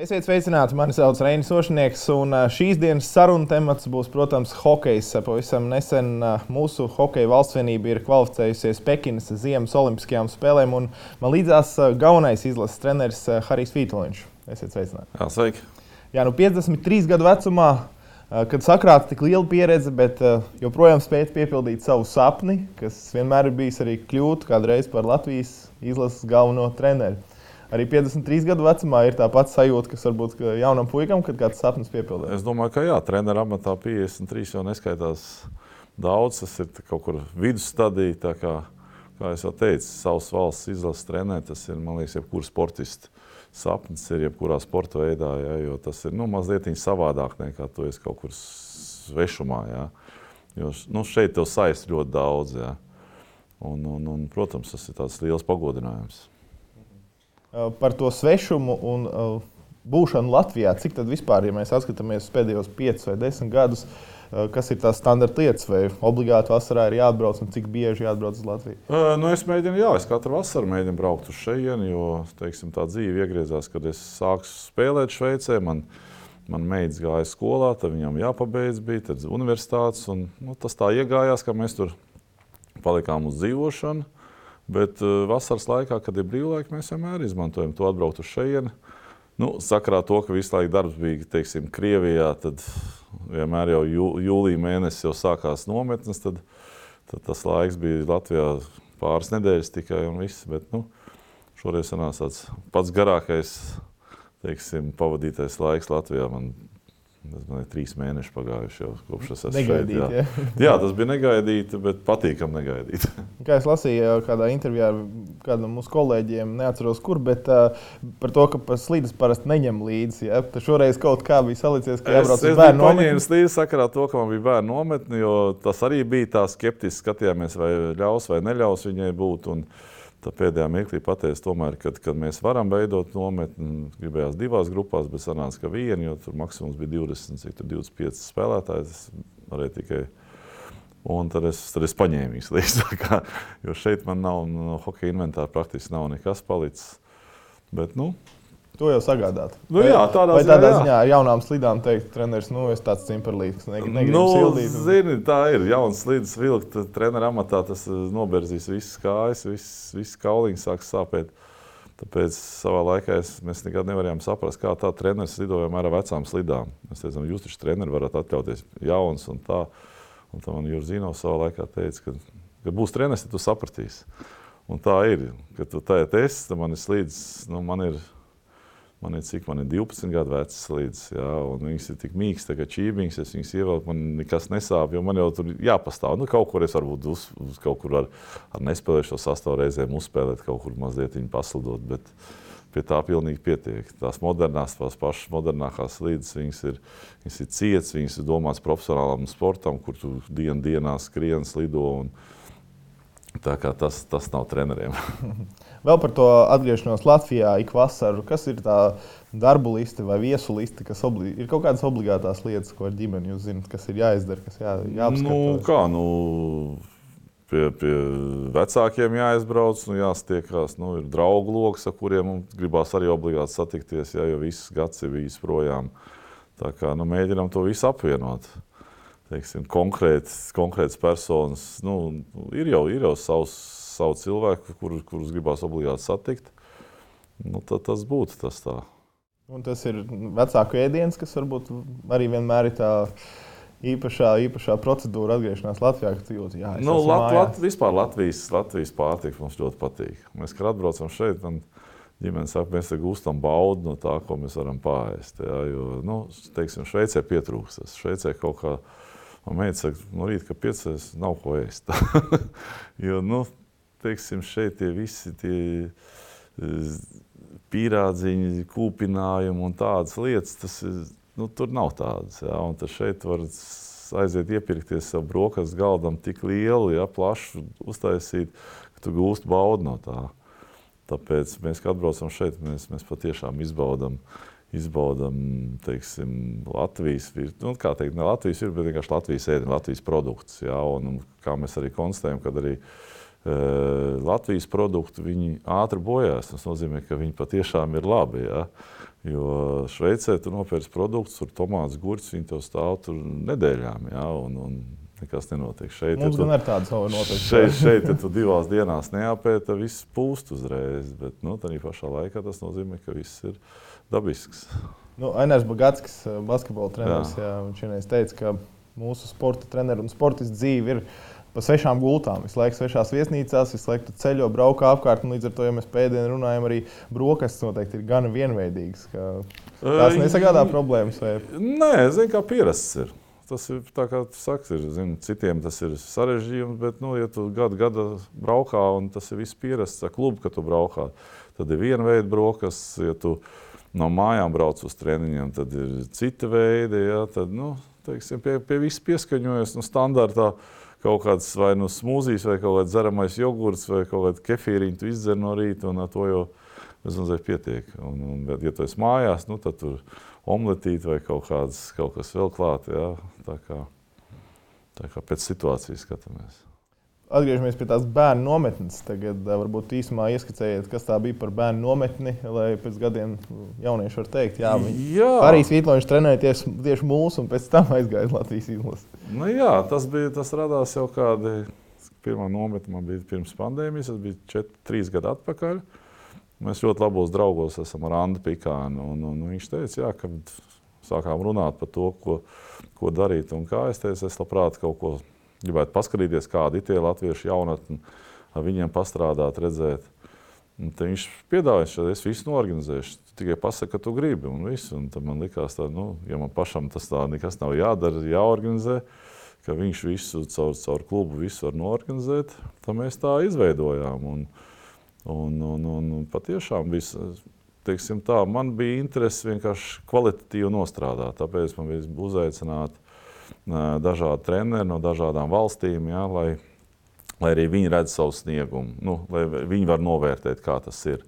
Esiet sveicināti, mani sauc Reinis Ošnieks, un šīs dienas sarunu temats būs, protams, hokejs. Pavisam nesen mūsu hokeja valstsvienība ir kvalificējusies Pekinas Ziemas Olimpiskajām spēlēm, un man līdzās galvenais izlases treneris Harijs Vītoliņš. Esiet sveicināti. Jā, sveiki. Jā, nu 53 gadu vecumā, kad sakrāta tik liela pieredze, bet joprojām spējat piepildīt savu sapni, kas vienmēr ir bijis arī kļūt kādreiz par Latvijas izlases galveno treneru arī 53 gadu vecumā ir tā pati sajūta, kas varbūt ka jaunam puikam, kad kāds sapnis piepildās. Es domāju, ka jā, treneru amatā 53 jau neskaitās daudz. Tas ir kaut kur vidusstadija. Kā, kā jau teicu, savas valsts izlases trenēt, tas ir, man liekas, jebkurš sportists sapnis ir jebkurā sporta veidā, ja, jo tas ir nu, mazliet savādāk nekā tu esi kaut kur svešumā. Ja. Jo nu, šeit tev saist ļoti daudz. Ja. Un, un, un, protams, tas ir tāds liels pagodinājums. Eh, par to svešumu un eh, būšanu Latvijā. Cik tad vispār, ja mēs skatāmies pēdējos 5 vai 10 gadus, eh, kas ir tās standarta lietas, vai obligāti vasarā ir jāatbrauc un cik bieži jāatbrauc uz Latviju? Uh, nu es mēģinu, jā, es katru vasaru mēģinu braukt uz šejienu, jo teiksim, tā dzīve iegriezās, kad es sāku spēlēt Šveicē. Man, man meitas gāja skolā, tad viņam jāpabeidz, bija tad universitātes. Un, nu, tas tā iegājās, ka mēs tur palikām uz dzīvošanu. Bet uh, vasaras laikā, kad ir brīvlaika, mēs vienmēr izmantojam to atbraukt uz šejieni. Nu, sakarā to, ka visu laiku darbs bija teiksim, Krievijā, tad vienmēr jau jū, jūlijā mēnesis jau sākās nometnes. Tad, tad tas laiks bija Latvijā pāris nedēļas tikai un viss. Bet, nu, šoreiz sanāca tāds pats garākais teiksim, pavadītais laiks Latvijā. Man Tas man ir trīs mēneši pagājuši jau kopš es esmu šeit. Jā. Jā. jā, tas bija negaidīti, bet patīkami negaidīti. Kā es lasīju kādā intervijā ar kādam no mūsu kolēģiem, neatceros kur, bet uh, par to, ka slīdes parasti neņem līdzi. Ja? Tad šoreiz kaut kā bija salicies, ka jābrauc uz bērnu nometni. Es līdzi sakarā to, ka man bija bērnu nometni, jo tas arī bija tā skeptiski skatījāmies, vai ļaus vai neļaus viņai būt. Un, Tā pēdējā mirklī pateicu, tomēr, kad, kad mēs varam veidot nometni, gribējās divās grupās, bet sanāca, ka viena, jo tur maksimums bija 20, cik tur 25 spēlētāji. Tas varēja tikai. Un tad es, tad es paņēmu līdzi. Jo šeit man nav no hokeja inventāra praktiski nav nekas palicis. Bet, nu, To jau sagādāt. Nu, jā, tādā vai tādā ziņā ar jaunām slīdām teikt, treneris, nu, es tāds cimperlīgs, negribu nu, sildīt. Zini, tā ir, jauns slīdes vilkt, treneru amatā tas eh, noberzīs visas kājas, visas, visas kauliņas sāks sāpēt. Tāpēc savā laikā es, mēs nekad nevarējām saprast, kā tā treneris lido vienmēr ar vecām slidām. Mēs teicām, jūs taču treneri varat atļauties jauns un tā. Un tā man Jurzīnovs savā laikā teica, ka, ka būs treneris, tad tu sapratīsi. Un tā ir, kad tu tā esi, tad man ir slīdes, nu, man ir Man ir cik, man ir 12 gadu vecs līdz, jā, un viņas ir tik mīkstas, ka čībiņas, es viņas ievelku, man nekas nesāp, jo man jau tur jāpastāv. Nu, kaut kur es varbūt uz, uz kaut kur ar, ar nespēlēšo sastāvu reizēm uzspēlēt, kaut kur mazliet viņu paslidot, bet pie tā pilnīgi pietiek. Tās modernās, tās pašas modernākās līdzes, viņas ir, viņas ir cietas, viņas ir domātas profesionālam sportam, kur tu dienu dienā skrien, slido. Un, Tā kā tas, tas nav treneriem. Vēl par to atgriešanos Latvijā ik vasaru. Kas ir tā darbu liste vai viesu liste, kas obli... ir kaut kādas obligātās lietas, ko ar ģimeni jūs zinat, kas ir jāizdara, kas jā, jāapskata? Nu, kā, nu, pie, pie vecākiem jāizbrauc, nu, jāstiekās. Nu, ir draugu lokus, ar kuriem gribās arī obligāti satikties, jā, jo viss gads ir bijis projām. Tā kā nu, mēģinām to visu apvienot teiksim, konkrētas, konkrētas personas. Nu, ir jau, ir jau savs, savu cilvēku, kur, kurus gribās obligāti satikt. Nu, tad tas būtu tas tā. Un tas ir vecāku ēdiens, kas varbūt arī vienmēr ir tā īpašā, īpašā procedūra atgriešanās Latvijā. Jūt, jā, nu, Lat, Lat, vispār Latvijas, Latvijas pārtika mums ļoti patīk. Mēs, kad atbraucam šeit, man ģimene saka, mēs gūstam baudu no tā, ko mēs varam pāriest. Jā, jo, nu, teiksim, Šveicē pietrūkstas. Šveicē kaut kā Man meita saka, no rīta, ka piecās nav ko ēst. jo, nu, teiksim, šeit tie visi tie e, pīrādziņi, kūpinājumi un tādas lietas, tas ir, nu, tur nav tādas. Ja? Un tas šeit var aiziet iepirkties sev brokastu galdam tik lielu, ja, plašu uztaisīt, ka tu gūst baudu no tā. Tāpēc mēs, kad atbraucam šeit, mēs, mēs patiešām izbaudam izbaudām teiksim, Latvijas, nu, kā teikt, ne Latvijas ir, bet vienkārši Latvijas ēdienu, Latvijas produkts. Jā, un, un kā mēs arī konstatējam, kad arī Latvijas produkti ātri bojās. Tas nozīmē, ka viņi patiešām ir labi. Jā. Jo Šveicē tu nopērci produktus, tur tomātus, gurķus, viņi tev stāv tur nedēļām. Ja, un, un nekas nenotiek. Šeit, Mums ja gan ir tāda sava noteikta. Šeit, šeit ja tu divās dienās neapēta, viss pūst uzreiz. Bet nu, tā pašā laikā tas nozīmē, ka viss ir dabisks. Nu, Ainērs Bagatskis, basketbola treneris, jā. Jā, viņš vienreiz teica, ka mūsu sporta treneru un sportistu dzīve ir pa svešām gultām. Visu laiku svešās viesnīcās, visu laiku ceļo, braukā apkārt. Līdz ar to, ja mēs pēdējā runājam, arī brokastis noteikti ir gan vienveidīgas. Tās nesagādā problēmas. Vai? Nē, zinu, kā pierasts ir. Tas ir tā kā tu saki, ir, zin, citiem tas ir sarežģījums, bet, nu, ja tu gadu gadu braukā un tas ir viss pierasts ar klubu, ka tu braukā, tad ir viena veida brokastis. Ja tu no mājām brauc uz treniņiem, tad ir cita veida. Ja, tad, nu, teiksim, pie, pie viss pieskaņojas nu, standartā kaut kāds vai nu smūzijas, vai kaut kāds dzeramais jogurts, vai kaut kāda kefīriņa tu izdzer no rīta, un ar to jau bezmazliet pietiek. Un, un, bet, ja tu esi mājās, nu, tad tur omletīt vai kaut, kāds, kaut kas vēl klāt. Ja? Tā, kā, tā kā pēc situācijas skatāmies. Atgriežamies pie tās bērnu nometnes. Tagad varbūt īsumā ieskicējiet, kas tā bija par bērnu nometni, lai pēc gadiem jaunieši var teikt, jā, jā. arī Svītloņš trenēties tieši mūsu un pēc tam aizgāja Latvijas izlasi. Nu, jā, tas, bija, tas radās jau kādi, pirmā nometne man bija pirms pandēmijas, tas bija 4, 3 gadi atpakaļ. Mēs ļoti labos draugos esam ar Andu Pikānu, un, un viņš teica, jā, kad sākām runāt par to, ko, ko darīt un kā es teicu, es labprāt kaut ko gribētu paskatīties, kādi ir tie latviešu jaunatni, ar viņiem pastrādāt, redzēt. Un viņš piedāvāja, ka es visu norganizēšu. Tu tikai pasaki, ka tu gribi. Un viss. un man likās, ka, nu, ja man pašam tas tā nekas nav jādara, jāorganizē, ka viņš visu caur, caur klubu visu var norganizēt, tad mēs tā izveidojām. Un, un, un, un, un patiešām viss. Teiksim tā, man bija interese vienkārši kvalitatīvi nostrādāt. Tāpēc man bija uzaicināti dažādi treneri no dažādām valstīm, ja, lai, lai arī viņi redz savu sniegumu, nu, lai viņi var novērtēt, kā tas ir.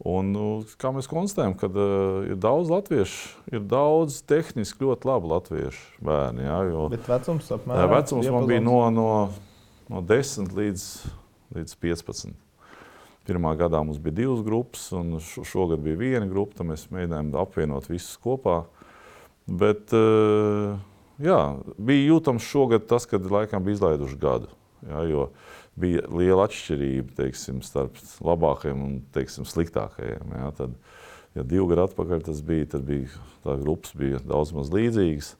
Un, nu, kā mēs konstatējam, ka uh, ir daudz latviešu, ir daudz tehniski ļoti labi latviešu bērni. Jā, jo, Bet vecums apmēram? Jā, vecums man bija no, no, no 10 līdz, līdz 15. Pirmā gadā mums bija divas grupas, un šogad bija viena grupa. Mēs mēģinājām apvienot visus kopā. Bet, uh, jā, bija jūtams šogad tas, kad laikam bija izlaiduši gadu. Jā, jo bija liela atšķirība teiksim, starp labākajiem un teiksim, sliktākajiem. Jā, tad, ja divi gadi atpakaļ tas bija, tad bija, tā grupas bija daudz maz līdzīgas.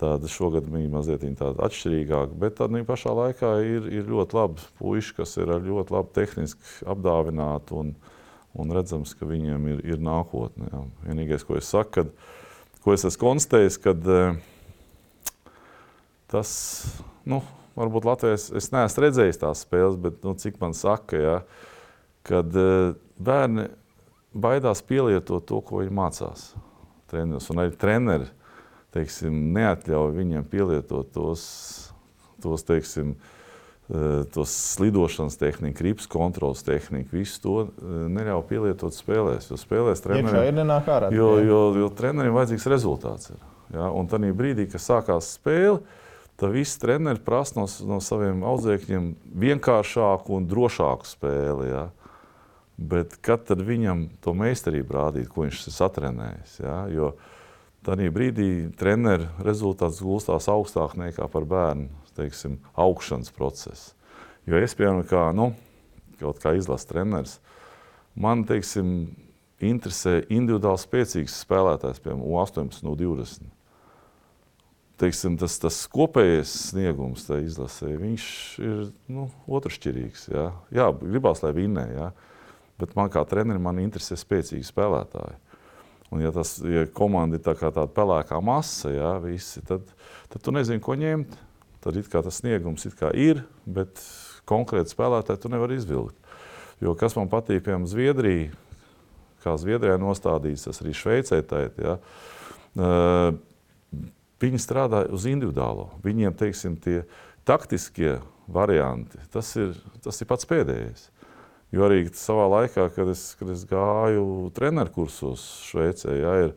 Tad šogad bija mazliet tāda atšķirīgāka, bet tad nu, pašā laikā ir, ir ļoti labi puiši, kas ir ļoti labi tehniski apdāvināti un, un redzams, ka viņiem ir, ir nākotne. Jā. Vienīgais, ko es saku, kad, ko es esmu konstatējis, kad uh, tas, nu, varbūt Latvijas, es neesmu redzējis tās spēles, bet nu, cik man saka, ja, kad uh, bērni baidās pielietot to, ko viņi mācās. Treneris un arī treneri teiksim, neatļauj viņiem pielietot tos, tos teiksim, uh, tos slidošanas tehniku, rips kontrols tehniku, visu to uh, neļauj pielietot spēlēs. Jo spēlēs treneriem ir. Jo, jo, jo trenerim vajadzīgs rezultāts. Ir, ja? Un tad brīdī, kad sākās spēle, tad visi treneri prasa no, no saviem audzēkņiem vienkāršāku un drošāku spēli. Ja? Bet kad tad viņam to meistarību rādīt, ko viņš ir satrenējis? Ja? Jo tādā brīdī treneru rezultāts gulstās augstāk nekā par bērnu teiksim, augšanas procesu. Jo es, piemēram, kā, nu, kaut kā izlases treneris, man teiksim, interesē individuāli spēcīgs spēlētājs, piemēram, 18 no 20 teiksim, tas, tas kopējais sniegums tajā izlasē, viņš ir nu, otršķirīgs. Jā. jā, gribās, lai vinnē, jā. bet man kā trenerim man interesē spēcīgi spēlētāji. Un ja, tas, ja komanda ir tā tāda pelēkā masa, jā, visi, tad, tad tu nezini, ko ņemt. Tad it kā tas sniegums it kā ir, bet konkrēti spēlētāji tu nevari izvilkt. Jo kas man patīk, piemēram, Zviedrija, kā Zviedrijā nostādīts, tas arī Šveicē tēt, jā, uh, Viņi strādā uz individuālo. Viņiem, teiksim, tie taktiskie varianti, tas ir, tas ir pats pēdējais. Jo arī savā laikā, kad es, kad es gāju treneru kursos Šveicē, ja, ir,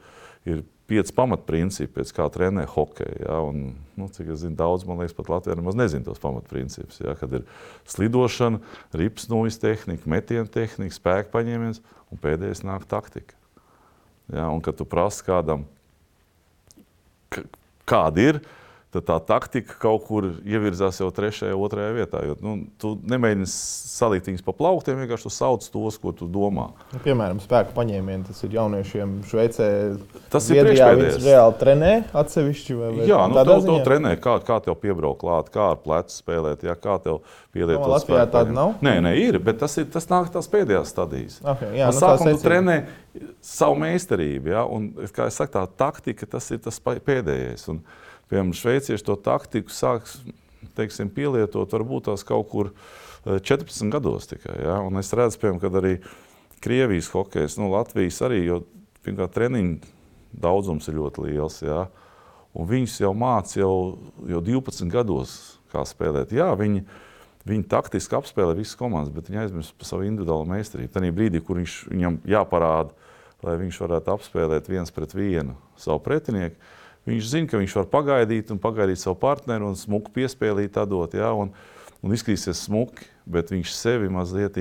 ir pieci pamatprincipi, pēc kā trenē hokeju. Ja, un, nu, cik es zinu, daudz man liekas, pat Latvijā nemaz nezinu tos pamatprincipus. Ja, kad ir slidošana, rips nūjas tehnika, metiena tehnika, spēka paņēmiens un pēdējais nāk taktika. Ja, un kad tu prasi kādam, kāda ir, tad tā taktika kaut kur ievirzās jau trešajā, otrajā vietā. Jo, nu, tu nemēģini salikt viņus pa plauktiem, vienkārši tu sauc tos, ko tu domā. Nu, piemēram, spēka paņēmieni, tas ir jauniešiem Šveicē. Tas ir priekšpēdējais. Reāli trenē atsevišķi vai, vai Jā, nu, tev, tev trenē, kā, kā tev piebraukt klāt, kā ar plecu spēlēt, jā, kā tev pielietot. No, Latvijā tāda nav? Nē, nē, ir, bet tas, ir, tas nāk tās pēdējās stadijas. Okay, jā, no nu, sākuma tu trenē savu meistarību, jā, un, kā es saku, tā taktika, tas ir tas pēdējais. Un, piemēram, šveicieši to taktiku sāks teiksim, pielietot varbūt tās kaut kur 14 eh, gados tikai. Ja? Un es redzu, piemēram, kad arī Krievijas hokejs, nu, Latvijas arī, jo pirmkārt treniņu daudzums ir ļoti liels. Ja? Un viņus jau māca jau, jau 12 gados, kā spēlēt. Jā, viņi, viņi taktiski apspēlē visas komandas, bet viņi aizmirst par savu individuālo meistarību. Tajā brīdī, kur viņš, viņam jāparāda, lai viņš varētu apspēlēt viens pret vienu savu pretinieku, Viņš zina, ka viņš var pagaidīt un pagaidīt savu partneri un smuku piespēlīt, atdot, ja, un, un izskatīsies smuki, bet viņš sevi mazliet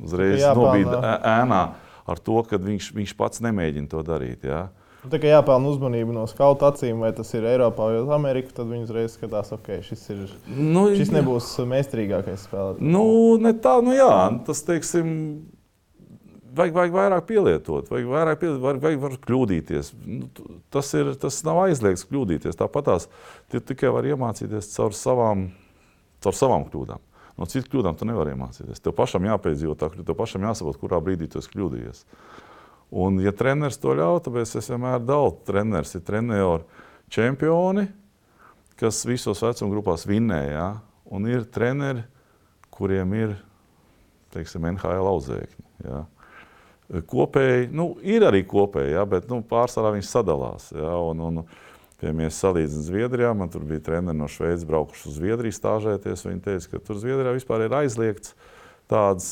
uzreiz nobīda ēnā ar to, ka viņš, viņš pats nemēģina to darīt. Ja. Tā kā jāpelnā uzmanība no skauta acīm, vai tas ir Eiropā vai Amerikā, tad viņi uzreiz skatās, ok, šis, ir, nu, šis nebūs meistarīgākais spēlētājs. Nu, ne tā, nu jā, tas teiksim vajag, vajag vairāk pielietot, vajag vairāk pielietot, vajag, vajag, vajag kļūdīties. Nu, tas, ir, tas nav aizliegts kļūdīties. Tāpat tās tikai var iemācīties caur savām, caur savām kļūdām. No citu kļūdām tu nevari iemācīties. Tev pašam jāpiedzīvo tā tev pašam jāsaprot, kurā brīdī tu esi kļūdījies. Un, ja treneris to ļauj, tad es vienmēr dalu. Treneris ir treniori čempioni, kas visos vecuma grupās vinnēja. Un ir treneri, kuriem ir teiksim, NHL auzēkņi. Ja kopēji, nu, ir arī kopēji, ja, bet nu, pārsvarā viņi sadalās. Ja, un, un, Ja mēs salīdzinām Zviedrijā, man tur bija treniņi no Šveices, braukuši uz Zviedriju stāžēties. Viņi teica, ka tur Zviedrijā vispār ir aizliegts tādas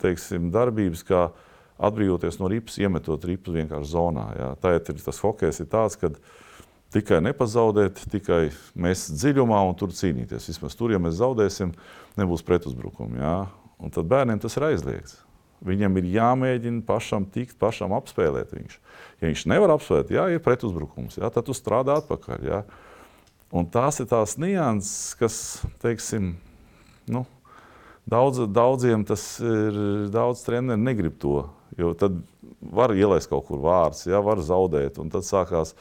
teiksim, darbības, kā atbrīvoties no ripas, iemetot ripu vienkārši zonā. Ja. Tā ir tas hokejs, ir tāds, ka tikai nepazaudēt, tikai mēs dziļumā un tur cīnīties. Vismaz tur, ja mēs zaudēsim, nebūs pretuzbrukumi. Ja. Un tad bērniem tas ir aizliegts. Viņam ir jāmēģina pašam tikt, pašam apspēlēt viņš. Ja viņš nevar apspēlēt, jā, ir pretuzbrukums, jā, tad tu strādā atpakaļ. Jā. Un tās ir tās nianses, kas, teiksim, nu, daudz, daudziem tas ir, daudz treneri negrib to, jo tad var ielaist kaut kur vārds, jā, var zaudēt, un tad sākās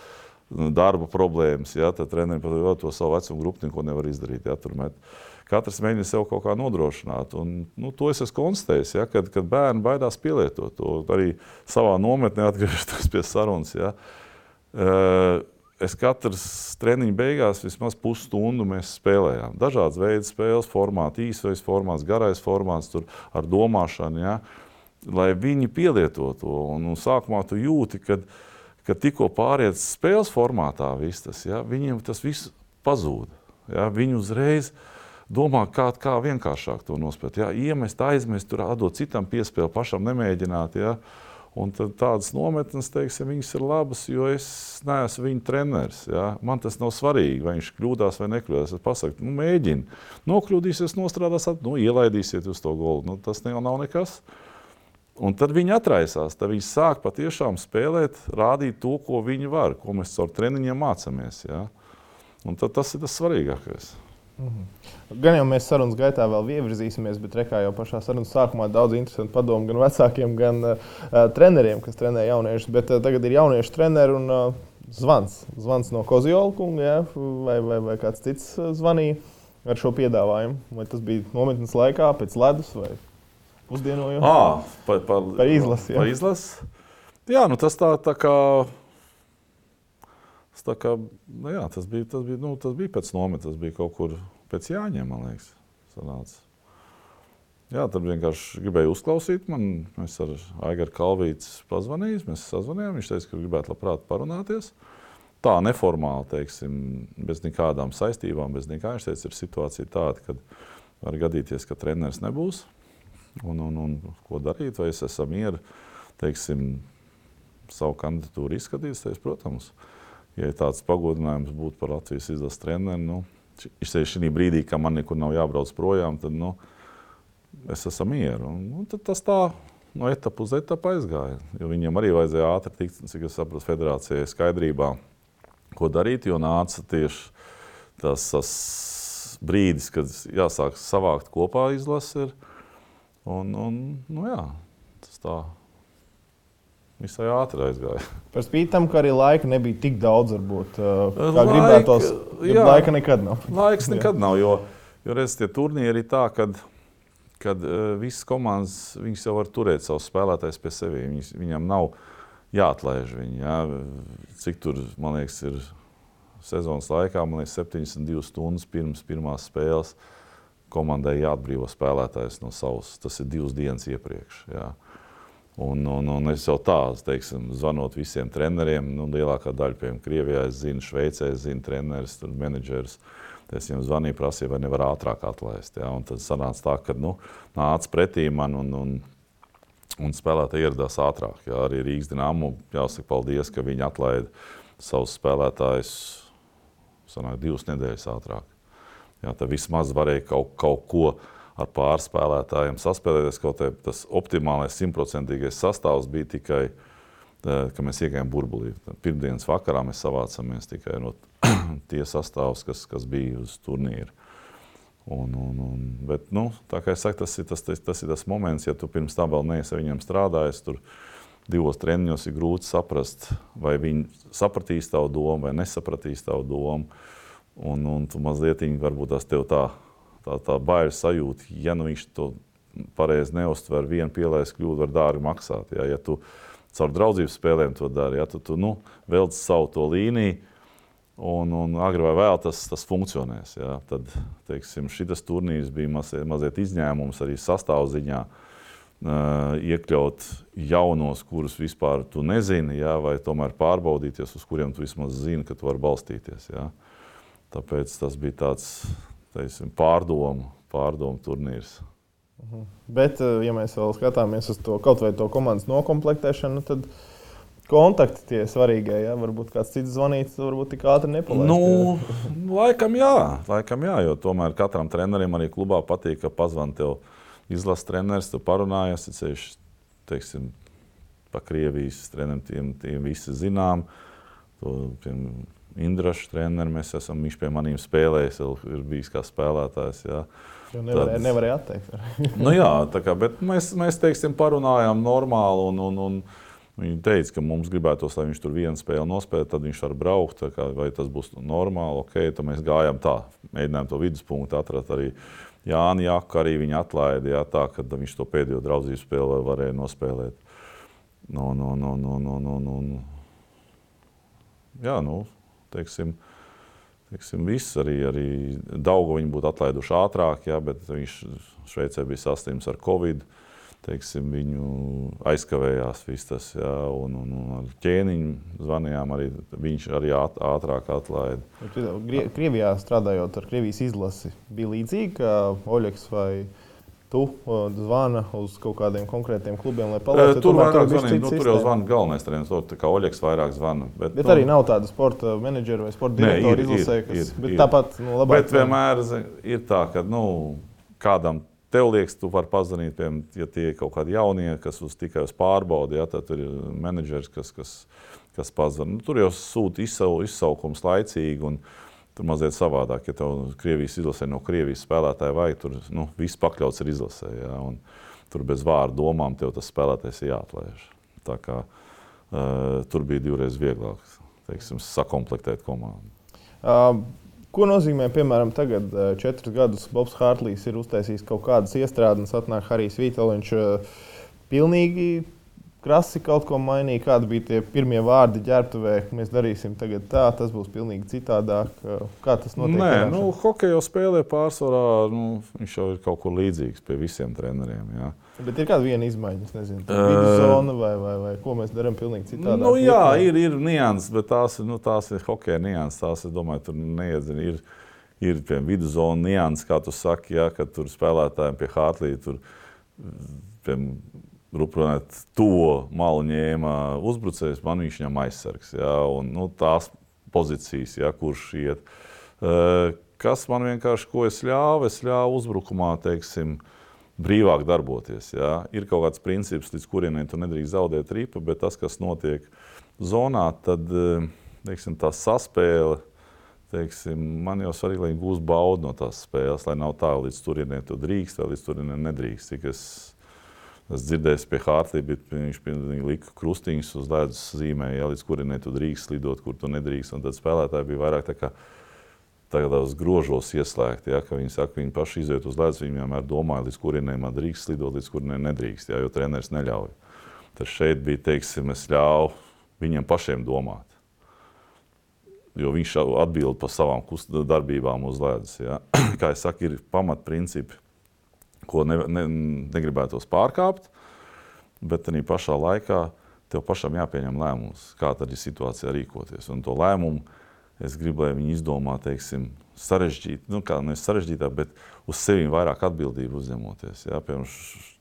nu, darba problēmas, jā, tad treneri pat to savu vecumu grupu neko nevar izdarīt, jā, tur met. Uh, katrs mēģina sev kaut kā nodrošināt. Un, nu, to es esmu konstatējis, ja, kad, kad bērni baidās pielietot to arī savā nometnē, atgriežoties pie sarunas. Ja. Uh, es katrs treniņš beigās vismaz pusstundu spēlējām. Dažādas veidas spēles, formāts, īsais formāts, garais formāts, ar domāšanu, ja, lai viņi pielieto to. Un, un sākumā tu jūti, kad, kad tikko pāriet spēles formātā, tas, ja, viņiem tas viss pazūd. Ja, viņi uzreiz uh, domā, kā, kā vienkāršāk to nospēlēt. Ja? Iemest, aizmest, tur atdot citam piespēli, pašam nemēģināt. Ja? Un tādas nometnes, teiksim, ir labas, jo es neesmu viņa treneris. Ja? Man tas nav svarīgi, vai viņš kļūdās vai nekļūdās. Es pasaku, nu, mēģini. Nokļūdīsies, nostrādās, nu, ielaidīsiet uz to golu. Nu, tas jau nav nekas. Un tad viņi atraisās. Tad viņi sāk patiešām spēlēt, rādīt to, ko viņi var, ko mēs caur treniņiem mācāmies. Ja? Un tad tas ir tas svarīgākais. Mhm. Gan jau mēs sarunas gaitā vēl ievirzīsimies, bet rekā jau pašā sarunas sākumā daudz interesantu padomu gan vecākiem, gan uh, treneriem, kas trenē jauniešus. Bet uh, tagad ir jauniešu treneri un uh, zvans. Zvans no Koziola kunga, ja? vai, vai, vai kāds cits zvanīja ar šo piedāvājumu. Vai tas bija nometnes laikā, pēc ledus vai pusdienojuma? Ah, par, par, par izlasi. Jā. Par izlasi. Jā, nu tas tā, tā kā Tā kā, nu jā, tas, bija, tas, bija, nu, tas bija pēc nometnes, tas bija kaut kur pēc Jāņiem, man liekas. Sanāca. Jā, tad vienkārši gribēju uzklausīt. Man, es ar Aiguru Kalvītu pazvanīju, mēs sazvanījām. Viņš teica, ka gribētu labprāt parunāties. Tā neformāli, teiksim, bez nekādām saistībām, bez nekā. Viņš teica, ir situācija tāda, ka var gadīties, ka treneris nebūs. Un, un, un ko darīt? Vai es esmu mieru, teiksim, savu kandidatūru izskatīt? Protams, ja tāds pagodinājums būtu par Latvijas izlases treneru, nu, izsēž šī brīdī, kad man nekur nav jābrauc projām, tad nu, es esmu mieru. Un, nu, tad tas tā no etapas uz etapu aizgāja. Jo viņiem arī vajadzēja ātri tikt, cik es saprotu, federācijai skaidrībā, ko darīt. Jo nāca tieši tas, tas brīdis, kad jāsāk savākt kopā izlases. Un, un, nu jā, tas tā visai ātri aizgāja. Par spīti tam, ka arī laika nebija tik daudz, varbūt, kā Laika, gribētos. Jā, laika nekad nav. Laiks nekad jā. nav, jo, jo redz, tie turnīri ir tā, kad kad uh, visas komandas jau var turēt savus spēlētājus pie sevis. Viņas, viņam nav jāatlaiž viņi. Jā. Cik tur, man liekas, ir sezonas laikā, man liekas, 72 stundas pirms pirmās spēles komandai jāatbrīvo spēlētājs no savas. Tas ir divas dienas iepriekš. Jā. Un, un, un es jau tādu, teiksim, zvanot visiem treneriem, nu, lielākā daļa, piemēram, Krievijā, es zinu, Šveicē, es zinu, treneris, menedžeris. Uh, Es viņam zvanīju, prasīju, vai nevar ātrāk atlaist. Ja? Un tad sanāca tā, ka nu, nāca pretī man un, un, un spēlētāji ieradās ātrāk. Ja? Arī Rīgas dīnāmu jāsaka paldies, ka viņi atlaida savus spēlētājus sanāk, divas nedēļas ātrāk. Ja? Tad vismaz varēja kaut, kaut ko ar pārspēlētājiem saspēlēties. Kaut arī tas optimālais, simtprocentīgais sastāvs bija tikai uh, ka mēs iegājām burbulī. Pirmdienas vakarā mēs savācāmies tikai no tie sastāvs, kas, kas bija uz turnīra. Un, un, un, bet, nu, tā kā es saku, tas ir tas, tas, tas ir tas moments, ja tu pirms tam vēl neesi ar viņiem strādājis. Tur divos treniņos ir grūti saprast, vai viņi sapratīs tavu domu vai nesapratīs tavu domu. Un, un tu mazliet varbūt tas tev tā, tā, tā baila sajūta, ja nu viņš to pareizi neuztver, viena pielaides kļūda var dārgi maksāt. Ja, ja tu, caur draudzības spēlēm to dara. Ja, tu, tu nu, velc savu to līniju, un, un agri vai vēl tas, tas funkcionēs. Ja. Tad teiksim, šis turnīrs bija mazliet, mazliet izņēmums arī sastāvziņā. Uh, iekļaut jaunos, kurus vispār tu nezini, ja, vai tomēr pārbaudīties, uz kuriem tu vismaz zini, ka tu vari balstīties. Ja. Tāpēc tas bija tāds teiksim, pārdomu, pārdomu turnīrs. Mhm. Bet, eh, ja mēs vēl skatāmies uz to kaut vai to komandas noklāpšanu, tad kontakti tie svarīgie. Ja? Varbūt kāds cits zvanīts, varbūt tik ātri nepalaist. Nu, laikam jā, laikam jā, jo tomēr katram trenerim arī klubā patīk, ka pazvan tev izlases treneris, tu parunājies, ceļš, teiksim, pa Krievijas treneriem, tiem, tiem visi zinām. To, tiem, Indrašu treneris, mēs esam, viņš pie maniem spēlējis, ir bijis kā spēlētājs. Jā. Jo nevarēja, tad, nevarēja atteikt. nu jā, kā, bet mēs, mēs teiksim, parunājām normāli. Un, un, un, Viņi teica, ka mums gribētos, lai viņš tur vienu spēli nospēlē, tad viņš var braukt. Kā, vai tas būs normāli? Ok, tad mēs gājām tā, mēģinājām to viduspunktu atrast. Arī Jānis Jaku arī viņa atlaida, jā, tā, ka viņš to pēdējo draudzības spēli varēja nospēlēt. No, no, no, no, no, no, no. Jā, nu, teiksim, Teiksim, viss arī, arī Daugu viņi būtu atlaiduši ātrāk, ja, bet viņš Šveicē bija saslims ar Covid. Teiksim, viņu aizkavējās viss tas, ja, un, un, un ar ķēniņu zvanījām, arī viņš arī ātrāk atlaida. Krievijā strādājot ar Krievijas izlasi, bija līdzīgi kā Oļegs vai Oļegs tu zvani uz kaut kādiem konkrētiem klubiem, lai palīdzētu. Tur vairāk zvanīt, nu, tur jau zvana galvenais treneris, tā kā Oļegs vairāk zvana. Bet, bet nu, arī nav tāda sporta menedžera vai sporta direktora izlasē, kas ir, bet ir. tāpat nu, labāk. Bet vienmēr ir tā, ka nu, kādam tev liekas, tu vari pazvanīt, piemēram, ja tie ir kaut kādi jaunie, kas uz tikai uz pārbaudi, ja, tad ir menedžers, kas, kas, kas pazvan. Nu, tur jau sūta izsaukums laicīgi. Un, Tur mazliet savādāk, ja tev Krievijas izlasē no Krievijas spēlētāja vajag, tur nu, viss pakļauts ir izlasē. Ja, tur bez vārdu domām tev tas spēlētājs jāatlaiž. Tā kā, uh, tur bija divreiz vieglāk teiksim, sakomplektēt komandu. Uh, Ko nozīmē, piemēram, tagad, četrus gadus Bobs Hārtlīs ir uztaisījis kaut kādas iestrādes, atnāk Harijs Vīteliņš. Pilnīgi krasi kaut ko mainīja. Kādi bija tie pirmie vārdi ģērbtuvē? Mēs darīsim tagad tā, tas būs pilnīgi citādāk. Kā tas notiek? Nē, nu, hokeja spēlē pārsvarā nu, viņš jau ir kaut kur līdzīgs pie visiem treneriem. Jā. Bet ir kāda viena izmaiņa, es nezinu, kāda ir zona vai, vai, vai ko mēs darām pilnīgi citādi. Nu, jā, ir, ir nianses, bet tās, nu, tās ir hokeja nianses. Tās, es domāju, tur neiedzina. Ir, ir piemēram viduszona nianses, kā tu saki, ja, kad tur spēlētājiem pie Hārtlīna Rupronēt, to malu ņēma uzbrucējs, man viņš viņam aizsargs. Ja, un, nu, tās pozīcijas, ja, kurš iet. Kas man vienkārši, ko es ļāvu, es ļāvu uzbrukumā, teiksim, brīvāk darboties. Jā. Ir kaut kāds princips, līdz kurienai tu nedrīkst zaudēt ripu, bet tas, kas notiek zonā, tad teiksim, tā saspēle. Teiksim, man jau svarīgi, lai viņi gūst baudu no tās spēles, lai nav tā, līdz turienei tu drīkst, vai līdz turienei nedrīkst. Cik es Es dzirdēju, pie Hārta viņš lika krustiņus uz ledus zīmē, ja, līdz kurienei tu drīkst lidot, kur tu nedrīkst. Un tad spēlētāji bija vairāk tā kā tādos grožos ieslēgti. Ja, viņi saka, viņi paši iziet uz ledus, viņi vienmēr domāja, līdz kurienei man drīkst lidot, līdz kurienei nedrīkst, ja, jo treneris neļauj. Tad šeit bija, teiksim, es ļauju viņiem pašiem domāt. Jo viņš atbild par savām darbībām uz ledus. Ja. Kā jau saku, ir pamatprincipi ko ne, ne, negribētos pārkāpt, bet arī pašā laikā tev pašam jāpieņem lēmums, kā tad ir situācijā rīkoties. Un to lēmumu es gribu, lai viņi izdomā, teiksim, sarežģīt, nu, kā nevis sarežģītāk, bet uz sevi vairāk atbildību uzņemoties. Jā, piemēram,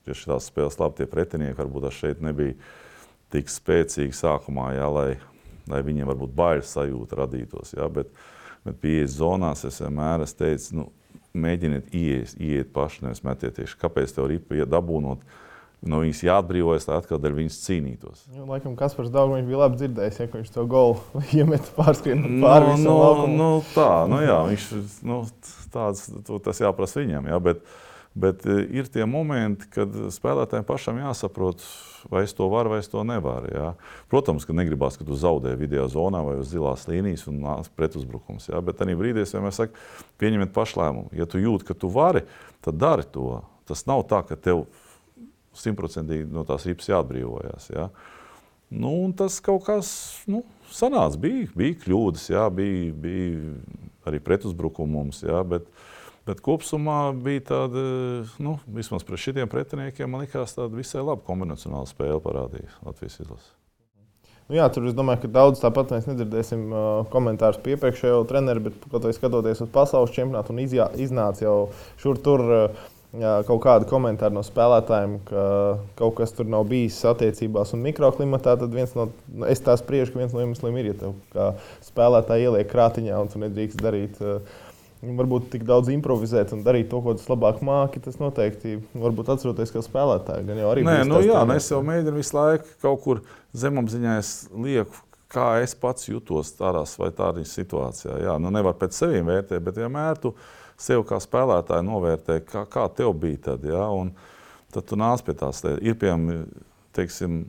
tieši tās spēles labi tie pretinieki, varbūt šeit nebija tik spēcīgi sākumā, jā, lai, lai viņiem varbūt bailes sajūta radītos. Jā, bet, bet pieejas zonās es vienmēr es teicu, nu, mēģiniet ieiet, ieiet paši, nevis metieties. Kāpēc tev ripa iedabūnot? No viņas jāatbrīvojas, lai atkal ar viņas cīnītos. Nu, laikam, kas par daudz viņš bija labi dzirdējis, ja viņš to golu iemet pārskrien pāri no, visam no, laukumam. nu, tā, nu jā, viņš, nu, tāds, tas jāprasa viņam, jā, bet, bet e, ir tie momenti, kad spēlētājiem pašam jāsaprot, vai es to varu, vai es to nevaru. Jā. Protams, ka negribās, ka tu zaudē video zonā vai uz zilās līnijas un nāc pretuzbrukums. Jā. Bet tajā brīdī es vienmēr saku, pieņemiet pašlēmumu. Ja tu jūti, ka tu vari, tad dari to. Tas nav tā, ka tev simtprocentīgi no tās ripas jāatbrīvojas. Jā. Nu, tas kaut kas nu, sanāca. Bija, bija kļūdas, jā, bija, bija arī pretuzbrukums. Jā, bet, uh, Bet kopumā bija tāda, nu, vismaz pret šiem pretiniekiem, man liekas, tāda visai laba kombinacionāla spēle parādīja Latvijas izlases. Nu jā, tur es domāju, ka daudz tāpat mēs nedzirdēsim uh, komentārus par iepriekšējo treneru, bet kaut kā skatoties uz pasaules čempionātu un izjā, iznāca jau šur tur. Uh, Jā, kaut kādi komentāri no spēlētājiem, ka kaut kas tur nav bijis attiecībās un mikroklimatā, tad viens no, es tā spriežu, ka viens no iemesliem ir, ja tev kā spēlētāji ieliek krātiņā un tu nedrīkst darīt uh, varbūt tik daudz improvizēt un darīt to, ko tu labāk māki, tas noteikti varbūt atceroties kā spēlētāji. Gan jau arī Nē, nu, jā, nu, es jau mēģinu visu laiku kaut kur zemapziņā lieku. Kā es pats jutos tādās vai tādās situācijās. Jā, nu nevar pēc sevis vērtēt, bet vienmēr tu sev kā spēlētāju novērtē, kā, kā tev bija tad. Jā, un tad tu nāc pie tās lietas. Ir piemēram, teiksim,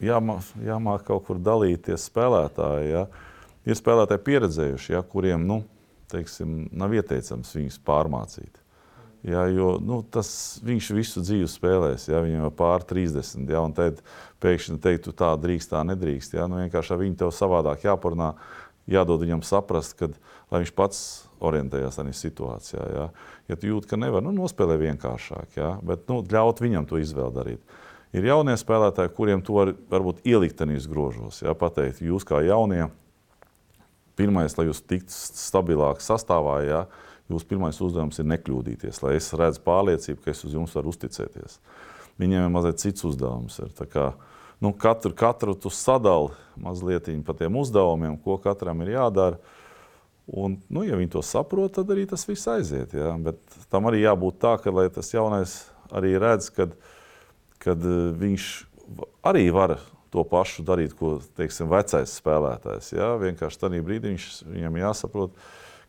jāmāk, jāmāk kaut kur dalīties spēlētāji. Jā. Ir spēlētāji pieredzējuši, jā, kuriem nu, teiksim, nav ieteicams viņus pārmācīt. Jā, jo nu, tas, viņš visu dzīvi spēlēs, ja viņam ir pār 30. Ja, tad pēkšņi teikt, tu tā drīkst, tā nedrīkst. Ja, nu, vienkārši viņu tev savādāk jāparunā, jādod viņam saprast, kad, lai viņš pats orientējas tajā situācijā. Ja, ja tu jūti, ka nevar, nu, nospēlē vienkāršāk, ja, bet nu, ļaut viņam to izvēli darīt. Ir jaunie spēlētāji, kuriem to var, varbūt ielikt tajos grožos. Ja, pateikt, jūs kā jaunie, pirmais, lai jūs tiktu stabilāk sastāvā, ja, jūsu pirmais uzdevums ir nekļūdīties, lai es redzu pārliecību, ka es uz jums varu uzticēties. Viņiem ir mazliet cits uzdevums. Ir, kā, nu, katru, katru tu sadali mazliet par tiem uzdevumiem, ko katram ir jādara. Un, nu, ja viņi to saprot, tad arī tas viss aiziet. Ja? Bet tam arī jābūt tā, ka tas jaunais arī redz, kad, kad eh, viņš arī var to pašu darīt, ko teiksim, vecais spēlētājs. Ja? Vienkārši tajā brīdī viņš, viņam jāsaprot,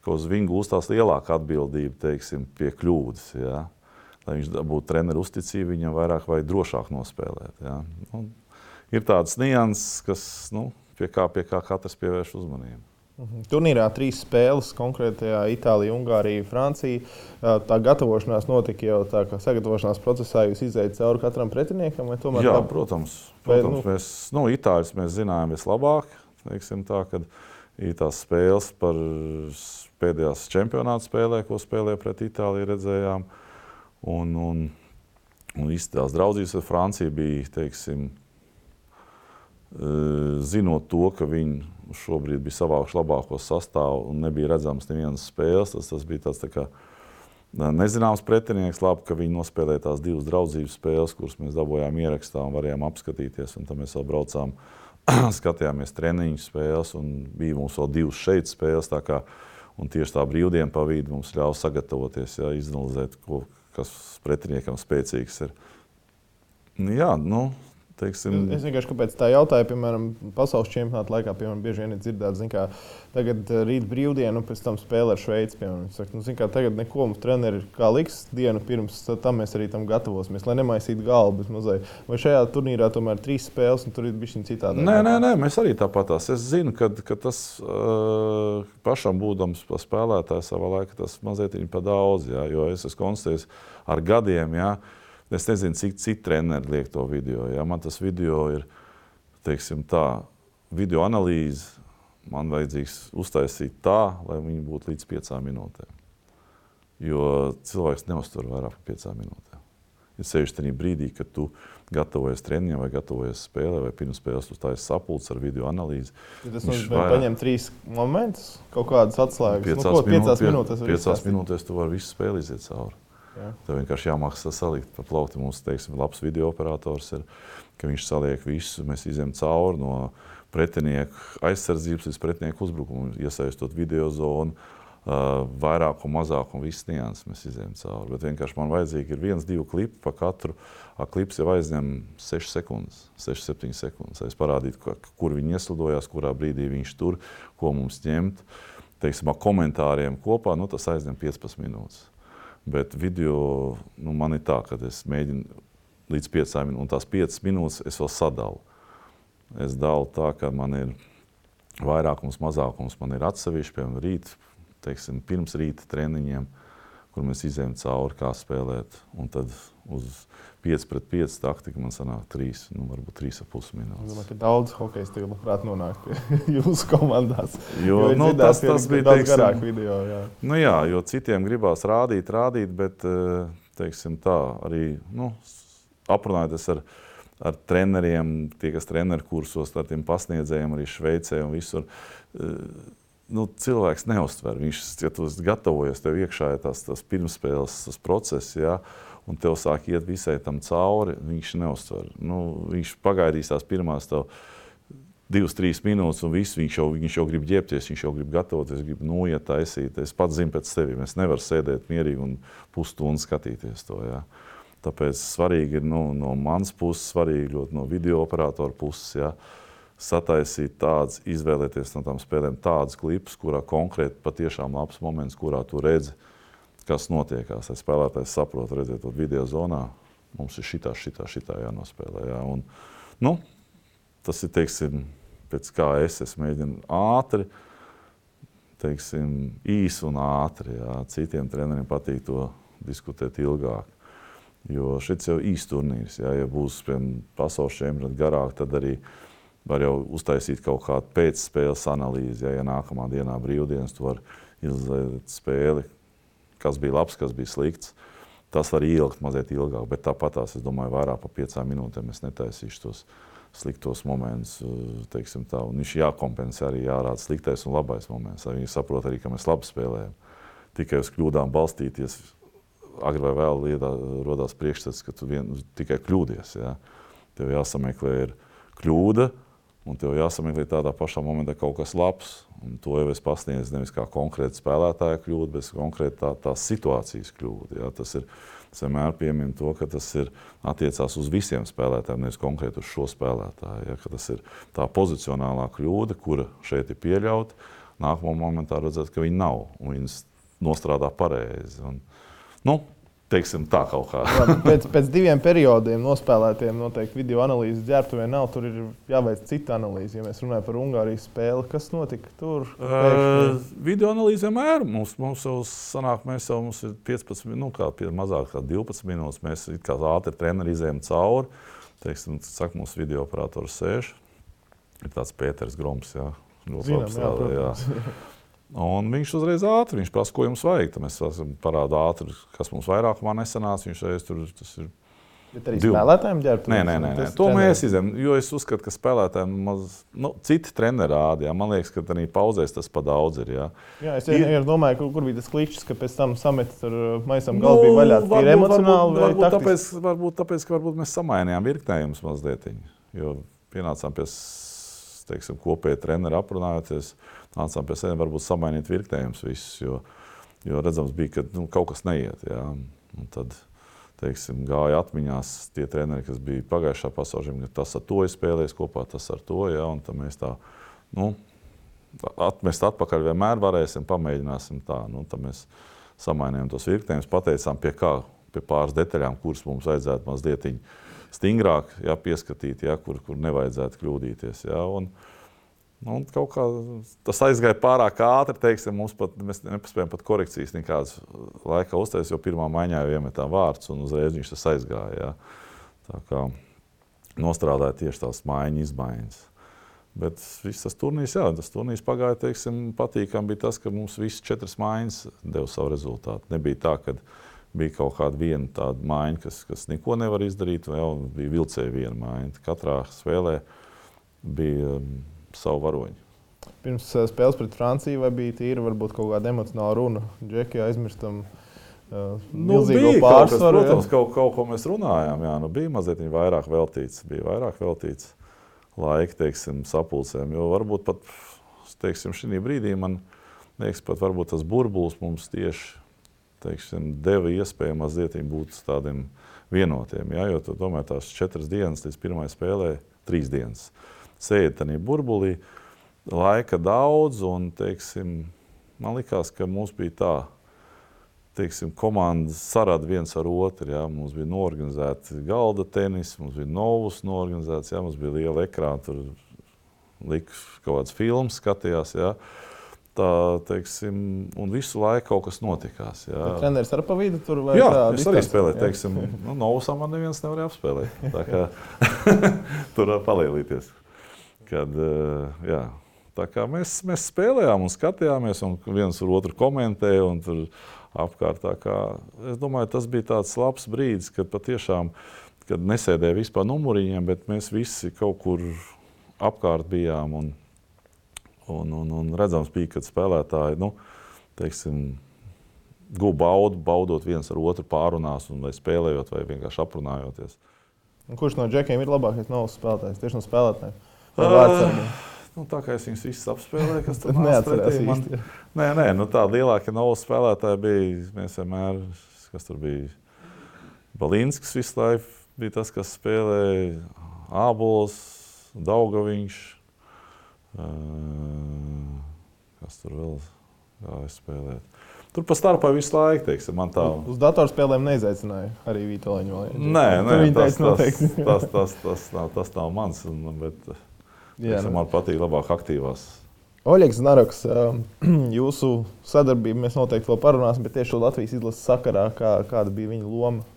ka uz viņu gūstās lielāka atbildība teiksim, pie kļūdas. Ja? Lai viņš būtu treneru uzticība, viņam vairāk vai drošāk nospēlēt. Ja? Un ir tādas nianses, kas nu, pie, kā, pie kā katrs pievērš uzmanību. Mhm. Turnīrā trīs spēles, konkrētajā Itālijā, Ungārija, Francija. Tā gatavošanās notika jau tā, ka sagatavošanās procesā jūs izējāt cauri katram pretiniekam. Jā, tā... protams. protams nu... Mēs, nu, Itāļus mēs zinājām vislabāk. Tā, kad tās spēles par pēdējās čempionāta spēlē, ko spēlēja pret Itāliju, redzējām. Un, un, un tās draudzības ar Franciju bija, teiksim, zinot to, ka viņi šobrīd bija savākuši labāko sastāvu un nebija redzams nevienas spēles. Tas, tas bija tāds tā kā nezināms pretinieks. Labi, ka viņi nospēlēja tās divas draudzības spēles, kuras mēs dabūjām ierakstā un varējām apskatīties. Un tad mēs vēl braucām, skatījāmies treniņu spēles un bija mums vēl divas šeit spēles. Un tieši tā brīvdiena pa vidu mums ļāva sagatavoties, jā, izanalizēt, ko, kas pretiniekam spēcīgs ir. Nu jā, nu, Teiksim, es vienkārši kāpēc tā jautāju, piemēram, pasaules čempionāta laikā, piemēram, bieži vien ir dzirdēts, ka tagad eh, rīt brīvdiena, un pēc tam spēlē ar Šveici. Piemēram, saka, nu, kā, tagad neko mums treneri kā liks dienu pirms tam mēs arī tam gatavosimies, lai nemaisītu galvu mazliet. Vai šajā turnīrā tomēr ir trīs spēles, un tur ir bijis citādi? Nē, nē, nē, mēs arī tāpatās. Es zinu, ka, ka tas uh, pašam būdams spēlētājs savā laikā, tas mazliet ir pa daudz, jā, jo es esmu konstatējis ar gadiem. Jā, Es nezinu, cik citi treneri liek to video. Ja? Man tas video ir, teiksim, tā, video analīze. Man vajadzīgs uztaisīt tā, lai viņi būtu līdz piecām minūtēm. Jo cilvēks neuztur vairāk par piecām minūtēm. Ir sevišķi tajā brīdī, kad tu gatavojies treniņam vai gatavojies spēlē, vai pirms spēles tu taisīsi sapulces ar video analīzi. Ja tas nozīmē, ka paņem trīs momentus, kaut kādas atslēgas. Piecās, nu, ko, piecās minūtēs, piecās minūtēs tu vari visu spēli iziet cauri. Jā. Tev vienkārši jāmaksā salikt pa plaukti. Mums, teiksim, labs video operators ir, ka viņš saliek visu, mēs izējām cauri no pretinieku aizsardzības līdz pretinieku uzbrukumu, iesaistot video zonu. Uh, vairāk un mazāk, un viss nianses mēs izējām cauri. Bet vienkārši man vajadzīgi ir viens, divi klipi pa katru. A, klips jau aizņem 6 sekundes, 6, 7 sekundes. Es parādītu, kur viņi ieslidojās, kurā brīdī viņš tur, ko mums ņemt. Teiksim, ar komentāriem kopā, nu, tas aizņem 15 minūtes. Bet video nu, man ir tā, ka es mēģinu līdz piecām minūtēm, un tās piecas minūtes es vēl sadalu. Es dalu tā, ka man ir vairākums, mazākums, man ir atsevišķi, piemēram, rīt, teiksim, pirms rīta treniņiem, kur mēs izējām cauri, kā spēlēt. Un tad uz 5 pret 5 taktika man sanāk 3, nu, varbūt 3,5 minūtes. Es domāju, ka daudz hokeja stilu labprāt nonāk pie jūsu komandās. Jo, jo nu, tas, tas bija daudz garāk video. Jā. Nu, jā, jo citiem gribās rādīt, rādīt, bet eh, teiksim tā arī nu, aprunājoties ar, ar treneriem, tie, kas treneru kursos, ar tiem pasniedzējiem arī Šveicē un visur. Eh, nu, cilvēks neustver. Viņš, ja tu gatavojies, tev iekšā ir tas, tas pirmspēles tas process. Jā, un tev sāk iet visai tam cauri, viņš neuztver. Nu, viņš pagaidīs tās pirmās tev divas, trīs minūtes, un viss, viņš, jau, viņš jau grib ģērbties, viņš jau grib gatavoties, grib noiet, taisīt. Es pats zinu pēc sevis, es nevaru sēdēt mierīgi un pusstundu skatīties to. Jā. Tāpēc svarīgi ir nu, no manas puses, svarīgi ļoti no video operatora puses. Jā. Sataisīt tādas, izvēlēties no tām spēlēm tādas klipus, kurā konkrēti patiešām labs moments, kurā tu redzi, kas notiekās. Lai spēlētājs saprot, redziet, to video zonā mums ir šitā, šitā, šitā jānospēlē. Jā. Un, nu, tas ir teiksim, pēc kā es, es mēģinu ātri, teiksim, īsi un ātri. Jā. Citiem treneriem patīk to diskutēt ilgāk. Jo šis jau ir īsts turnīrs. Jā. Ja būs pasaules čempionāts garāk, tad arī var jau uztaisīt kaut kādu pēcspēles analīzi. Jā. Ja nākamā dienā brīvdienas tu vari izlaižot spēli, kas bija labs, kas bija slikts. Tas var ilgt mazliet ilgāk, bet tāpat tās, es domāju, vairāk par piecām minūtēm es netaisīšu tos sliktos momentus. Viņš jākompensē arī jārāda sliktais un labais moments. Viņi saprot arī, ka mēs labi spēlējam. Tikai uz kļūdām balstīties, agri vai vēl radās priekšstats, ka tu vien, tikai kļūdies. Ja? Tev jāsameklē ir kļūda, un tev jāsameklē tādā pašā momentā kaut kas labs. To jau es pasniedzu nevis kā konkrēta spēlētāja kļūda, bet konkrēti tā, tās situācijas kļūda. Ja? Tas ir vienmēr piemin to, ka tas ir attiecās uz visiem spēlētājiem, nevis konkrēti uz šo spēlētāju. Ja? Ka tas ir tā pozicionālā kļūda, kura šeit ir pieļauta. Nākamā momentā redzēt, ka viņi nav un viņas nostrādā pareizi. Un, nu, teiksim, tā kaut kā. pēc, pēc diviem periodiem nospēlētiem noteikti video analīzes ģērbtuvē nav. Tur ir jāveic cita analīze. Ja mēs runājam par Ungārijas spēli, kas notika tur? Uh, video analīze vienmēr mums, mums jau sanāk, mēs jau mums ir 15, nu, kā pie mazāk kā 12 minūtes. Mēs kā ātri treneri izējām cauri. Teiksim, saka, mūsu video operators sēž. Ir tāds Pēters Groms, jā. Zinām, jā, jā. Un viņš uzreiz ātri viņš prasa, ko jums vajag. Tad mēs parādām ātri, kas mums vairākumā nesanāca. Viņš reiz tur tas ir. Bet arī divi. spēlētājiem ģērbtu? Nē, nē, nē, nē. to treneri. mēs izdarām. Jo es uzskatu, ka spēlētājiem maz, nu, citi treneri rāda. Man liekas, ka arī pauzēs tas pa daudz ir. Jā, jā es ir, ir domāju, ka, kur bija tas kličs, ka pēc tam sametis ar uh, maisam nu, galvu bija vaļā. Tā ir emocionāli. Varbūt, varbūt, tāpēc, varbūt tāpēc, ka varbūt mēs samainījām virknējumus mazliet. Jo pienācām pie teiksim, kopēji treneri aprunājoties. Uh, nācām pie sevis, varbūt samainīt virknējumus visus, jo, jo redzams bija, ka nu, kaut kas neiet. Jā. Un tad teiksim, gāja atmiņās tie treneri, kas bija pagājušā pasaulē, ka tas ar to ir spēlējis kopā, tas ar to. Ja, un tad mēs tā nu, atmest atpakaļ vienmēr varēsim, pamēģināsim tā. Nu, tad mēs samainījām tos virknējumus, pateicām, pie kā, pie pāris detaļām, kuras mums vajadzētu mazliet stingrāk ja, pieskatīt, ja, kur, kur nevajadzētu kļūdīties. Ja, un, nu, un kā, tas aizgāja pārāk ātri, teiksim, mums pat, nepaspējām pat korekcijas nekādas laika uztaisīt, jo pirmā maiņā jau iemetām vārdus un uzreiz viņš tas aizgāja. Ja. Tā kā nostrādāja tieši tās maiņas izmaiņas. Bet viss tas turnīrs, jā, tas turnīrs pagāja, teiksim, patīkami bija tas, ka mums visas četras maiņas deva savu rezultātu. Nebija tā, ka bija kaut kāda viena tāda maiņa, kas, kas neko nevar izdarīt, vai jau bija vilcēja viena maiņa. Katrā spēlē bija savu varoņu. Pirms uh, spēles pret Franciju bija tīra varbūt kaut kāda emocionāla runa? Džeki aizmirstam. Uh, nu, bija pārsvaru, kaut kas, protams, kaut, kaut ko mēs runājām. Jā, nu, bija mazliet vairāk veltīts, bija vairāk veltīts laika, teiksim, sapulcēm. Jo varbūt pat teiksim, šī brīdī man liekas, pat tas burbulis mums tieši teiksim, deva iespēju mazliet būt tādiem vienotiem. Ja? Jo domā, tās četras dienas līdz pirmajai spēlē, trīs dienas. Sēdi tajā burbulī, laika daudz, un teiksim, man liekas, ka mums bija tā teiksim, komandas sarada viens ar otru. Ja? Mums bija norganizēta galda tenis, mums bija novus norganizēts, ja? mums bija liela ekrāna, tur lika kaut kāds filmas, skatījās. Ja? Tā, teiksim, un visu laiku kaut kas notikās. Treneris ar pa vidu tur vai jā, tā? Jā, es arī spēlēju. Teiksim, nu, Novusam man neviens nevarēja apspēlēt. Tā kā tur palielīties. Kad, eh, jā, tā kā mēs, mēs spēlējām un skatījāmies, un viens ar otru komentēja. Tur, apkārt. Es domāju, tas bija tāds labs brīdis, kad patiešām kad nesēdēja vispār numuriņiem, bet mēs visi kaut kur apkārt bijām. Un, un, un, un redzams, bija, kad spēlētāji nu, teiksim, guva baudu, baudot viens ar otru pārunās, un, vai spēlējot, vai vienkārši aprunājoties. Un kurš no džekiem ir labākais novas spēlētājs? Tieši no spēlētājiem. Uh, Nu, tā kā es viņus visus apspēlēju, kas tur neatcerās. Man... Nē, nē, nu, tā lielākie novas spēlētāji bija. Mēs vienmēr, kas tur bija, Balinskis visu laiku bija tas, kas spēlēja Ābols, Daugaviņš. Uh, kas tur vēl gāja spēlēt? Tur pa starpā visu laiku, teiksim, man tā. Uz datorspēlēm neizaicināja arī Vitoļņu. Nē, nē, tas, tas, tas, tas, tas, tas, nav, tas nav mans. Bet, Jā, nu. man patīk labāk aktīvās. Oļegs Naroks, jūsu sadarbību mēs noteikti vēl parunāsim, bet tieši Latvijas izlases sakarā, kā, kāda bija viņa loma?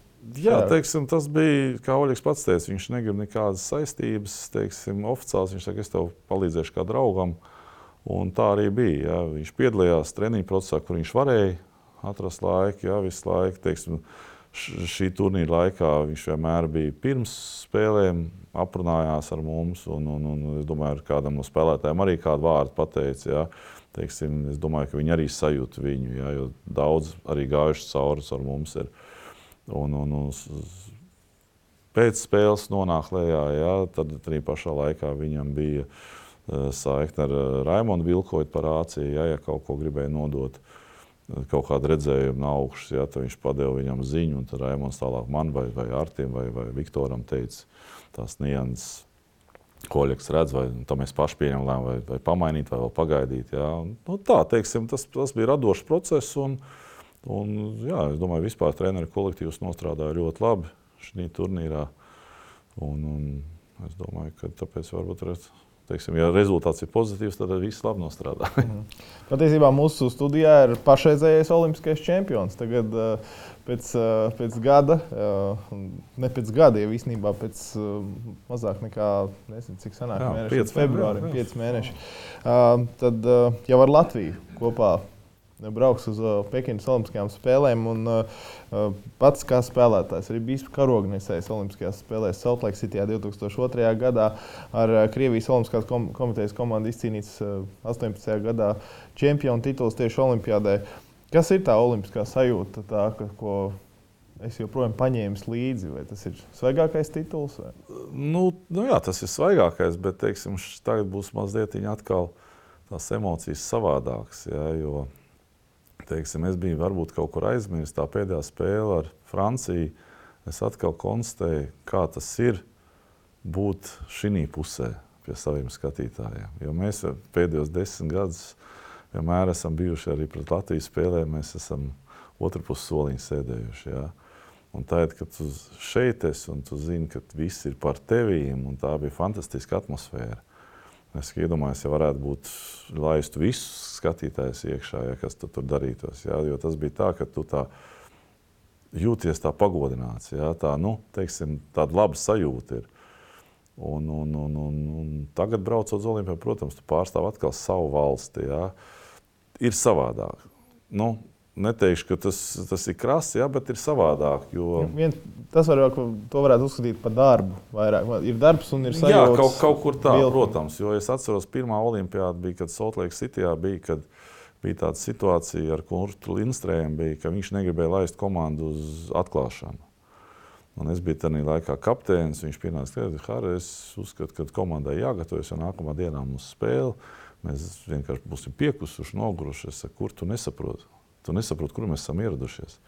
Jā, teiksim, tas bija, kā Oļegs pats teica, viņš negrib nekādas saistības, teiksim, oficiāls. Viņš saka, es tev palīdzēšu kā draugam. Un tā arī bija. Jā. Viņš piedalījās treniņu procesā, kur viņš varēja atrast laiku, jā, visu laiku. Teiksim, šī turnīra laikā viņš vienmēr bija pirms spēlēm, aprunājās ar mums. Un, un, un es domāju, ka kādam no spēlētājiem arī kādu vārdu pateica. Ja. Teiksim, es domāju, ka viņi arī sajūt viņu, ja, jo daudz arī gājuši cauri ar mums. Ir. Un, un, un, pēc spēles nonāk lejā, ja, tad arī pašā laikā viņam bija uh, saikne ar uh, Raimonu Vilkoju par āciju, ja, ja kaut ko gribēja nodot. Uh, kaut kādu redzējumu no augšas, ja, viņš padeva viņam ziņu, un tad Raimons tālāk man vai, vai Artim vai, vai Viktoram teica, tās nianses. Ko Oļegs redz, vai tā mēs paši pieņemam lēmumu, vai, vai pamainīt, vai vēl pagaidīt. Jā. Nu, tā, teiksim, tas, tas bija radošs process. Un, un, jā, es domāju, vispār treneru kolektīvs nostrādāja ļoti labi šajā turnīrā. Un, un es domāju, ka tāpēc varbūt arī teiksim, ja rezultāts ir pozitīvs, tad viss labi nostrādā. Mhm. Patiesībā mūsu studijā ir pašreizējais olimpiskais čempions. Tagad, uh, pēc, uh, pēc gada, uh, ne pēc gada, jau īstenībā pēc mazāk nekā, nezinu, cik senāk, mēneši, februārim, 5 mēneši. Tad jau ar Latviju kopā brauks uz uh, Pekinas Olimpiskajām spēlēm. Un, uh, uh, pats kā spēlētājs arī bijis karognesējis Olimpiskajās spēlēs Saltlake City 2002. gadā ar uh, Krievijas Olimpiskās kom komitejas komandu izcīnīts uh, 18. gadā čempionu tituls tieši Olimpijādē. Kas ir tā olimpiskā sajūta, tā, ka, ko es joprojām paņēmu līdzi? Vai tas ir svaigākais tituls? Vai? Nu, nu jā, tas ir svaigākais, bet teiksim, tagad būs mazliet atkal tās emocijas savādākas. Jā, jo teiksim, es biju varbūt kaut kur aizmirsis tā pēdējā spēle ar Franciju. Es atkal konstatēju, kā tas ir būt šī pusē pie saviem skatītājiem. Jo mēs pēdējos desmit gadus vienmēr esam bijuši arī pret Latvijas spēlēm. Mēs esam otru pusi soliņu sēdējuši. Jā. Un tā ir, kad tu šeit esi un tu zini, ka viss ir par tevīm, un tā bija fantastiska atmosfēra. Es iedomājos, ja varētu būt laist visus skatītājus iekšā, ja, kas tu tur darītos. Ja, jo tas bija tā, ka tu tā jūties tā pagodināts. Ja, tā, nu, teiksim, tāda laba sajūta ir. Un, un, un, un, un tagad, braucot uz Olimpiju, protams, tu pārstāv atkal savu valsti. Ja. Ir savādāk. Nu, neteikšu, ka tas, tas ir krasi, ja, bet ir savādāk. Jo... Vien, tas var, to varētu uzskatīt par darbu. Vairāk. Ir darbs un ir sajūta. Jā, kaut, kaut kur tā, bildi. protams. Jo es atceros, pirmā olimpiāda bija, kad Saltlake City bija. Kad bija tāda situācija ar Kurtu Lindstrēmu, bija, ka viņš negribēja laist komandu uz atklāšanu. Un es biju tajā laikā kapteinis. Viņš pienāca klāt, ka es uzskatu, ka komandai jāgatavojas, jo nākamā dienā mums spēle. Mēs vienkārši būsim piekusuši, noguruši. Es saku, kur tu nesaproti? Tu nesaproti, kur mēs esam ieradušies.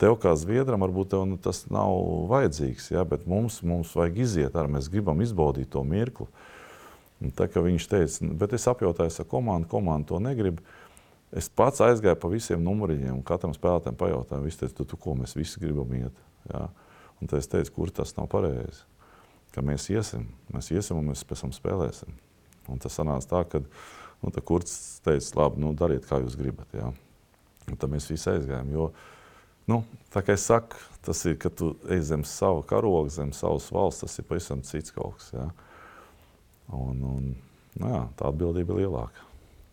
Tev kā zviedram varbūt tev, nu, tas nav vajadzīgs, ja, bet mums, mums vajag iziet ar, mēs gribam izbaudīt to mirkli. Un tā kā viņš teica, bet es apjautāju ar komandu, komanda to negrib. Es pats aizgāju pa visiem numuriņiem, un katram spēlētājam pajautāju, viņš teica, tu, tu, ko mēs visi gribam iet. Ja. Un tad es teicu, kur tas nav pareizi. Ka mēs iesim, mēs iesim un mēs pēc tam spēlēsim. Un tas sanāca tā, ka nu, kurds teica, labi, nu, dariet, kā jūs gribat. Ja. Un tad mēs visi aizgājām. Jo, nu, tā kā es saku, tas ir, kad tu ej zem sava karoga, zem savas valsts, tas ir pavisam cits kaut kas. Ja? Un, un, nu, jā, tā atbildība ir lielāka.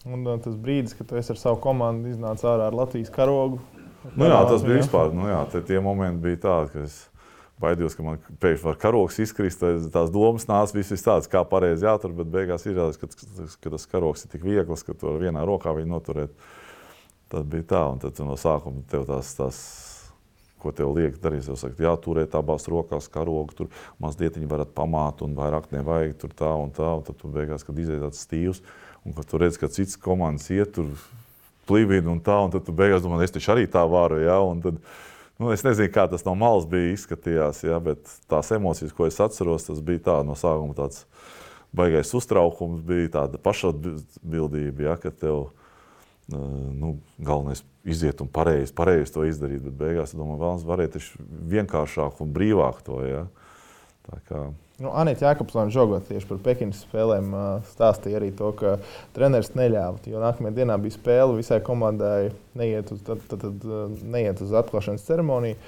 Un uh, tas brīdis, kad tu ar savu komandu iznāci ārā ar Latvijas karogu. Nu, jā, tas bija vispār. Nu, jā, tie momenti bija tādi, ka es baidījos, ka man pēkšņi var karogs izkrist. Tās domas nāca viss tāds, kā pareizi jātur, bet beigās izrādās, ka, ka tas karogs ir tik viegls, ka ar vienā rokā viņu noturēt. Tad bija tā, un tad no sākuma tev tās, tās ko tev liek darīt. Jūs sakat, jā, turēt abās rokās karogu, tur mazliet viņi varat pamāt, un vairāk nevajag tur tā un tā. Un tad tu beigās, kad iziet tāds stīvs, un kad tu redz, ka cits komandas iet tur plīvīni un tā, un tad tu beigās domā, es taču arī tā varu, jā, un tad, nu, es nezinu, kā tas no malas bija izskatījās, jā, bet tās emocijas, ko es atceros, tas bija tā no sākuma tāds baigais uztraukums, bija tāda pašatbildība, jā, ka tev, nu, galvenais iziet un pareizi, pareizi to izdarīt. Bet beigās, domāju, vēlams varētu vienkāršāk un brīvāk to. Ja? Tā kā... Nu, Anita Jākapsona žogot tieši par Pekinas spēlēm stāstīja arī to, ka treneris neļāva. Jo nākamajā dienā bija spēle, visai komandai neiet uz, tad, tad, tad, neiet uz atklāšanas ceremoniju.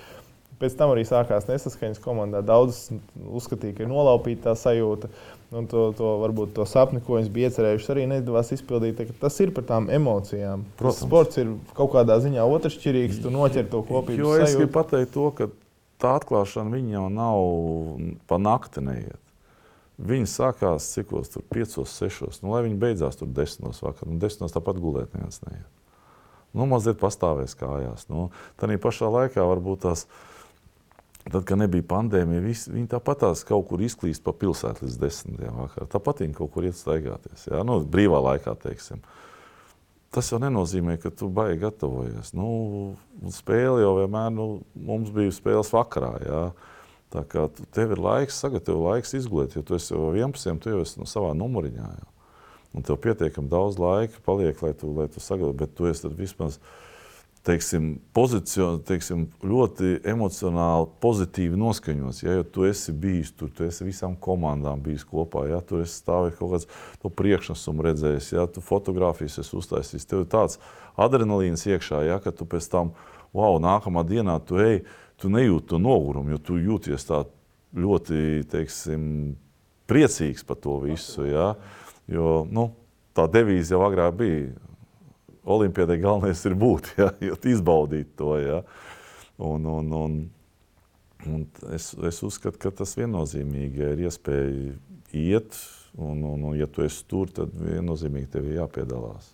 Pēc tam arī sākās nesaskaņas komandā. Daudz uzskatīja, ka ir nolaupīta tā sajūta. Un to, to, varbūt to sapni, ko viņi bija iecerējuši, arī neizdevās izpildīt. Tas ir par tām emocijām. Protams. Sports ir kaut kādā ziņā otršķirīgs. Tu noķer to kopīgi. Jo es gribu pateikt to, ka tā atklāšana jau nav pa nakti neiet. Viņi sākās cikos, tur 5, 6, nu, lai viņi beidzās tur 10 vakarā. Nu, 10 tāpat gulēt neviens neiet. Nu, mazliet pastāvēs kājās. Nu, tā pašā laikā varbūt tās ir Tad, kad nebija pandēmija, visi, viņi tāpat kaut kur izklīst pa pilsētu līdz desmitiem vakarā. Tāpat viņi kaut kur iet staigāties. Jā, nu, brīvā laikā, teiksim. Tas jau nenozīmē, ka tu baigi gatavojies. Nu, spēle jau vienmēr, nu, mums bija spēles vakarā. Jā. Tā kā tev ir laiks, sagatavot laiks izgulēt, jo tu esi jau 11, tu jau esi no savā numuriņā. Jā. Un tev pietiekami daudz laika paliek, lai tu, lai tu sagatavotu, bet tu esi vismaz teiksim, pozicion, teiksim, ļoti emocionāli pozitīvi noskaņots. Ja, jo tu esi bijis tur, tu esi visām komandām bijis kopā, ja tu esi stāvējis kaut kāds priekšnesumu redzējis, ja tu fotografijas esi uztaisījis. Tev ir tāds adrenalīns iekšā, ja, ka tu pēc tam, wow, nākamā dienā tu ej, tu nejūti to nogurumu, jo tu jūties tā ļoti, teiksim, priecīgs par to visu. Ja, jo, nu, tā devīze jau agrāk bija Olimpijai galvenais ir būt, ja, izbaudīt to. Ja. Un, un, un, un es, es uzskatu, ka tas viennozīmīgi ir iespēja iet, un, un, un ja tu esi tur, tad viennozīmīgi tev ir jāpiedalās.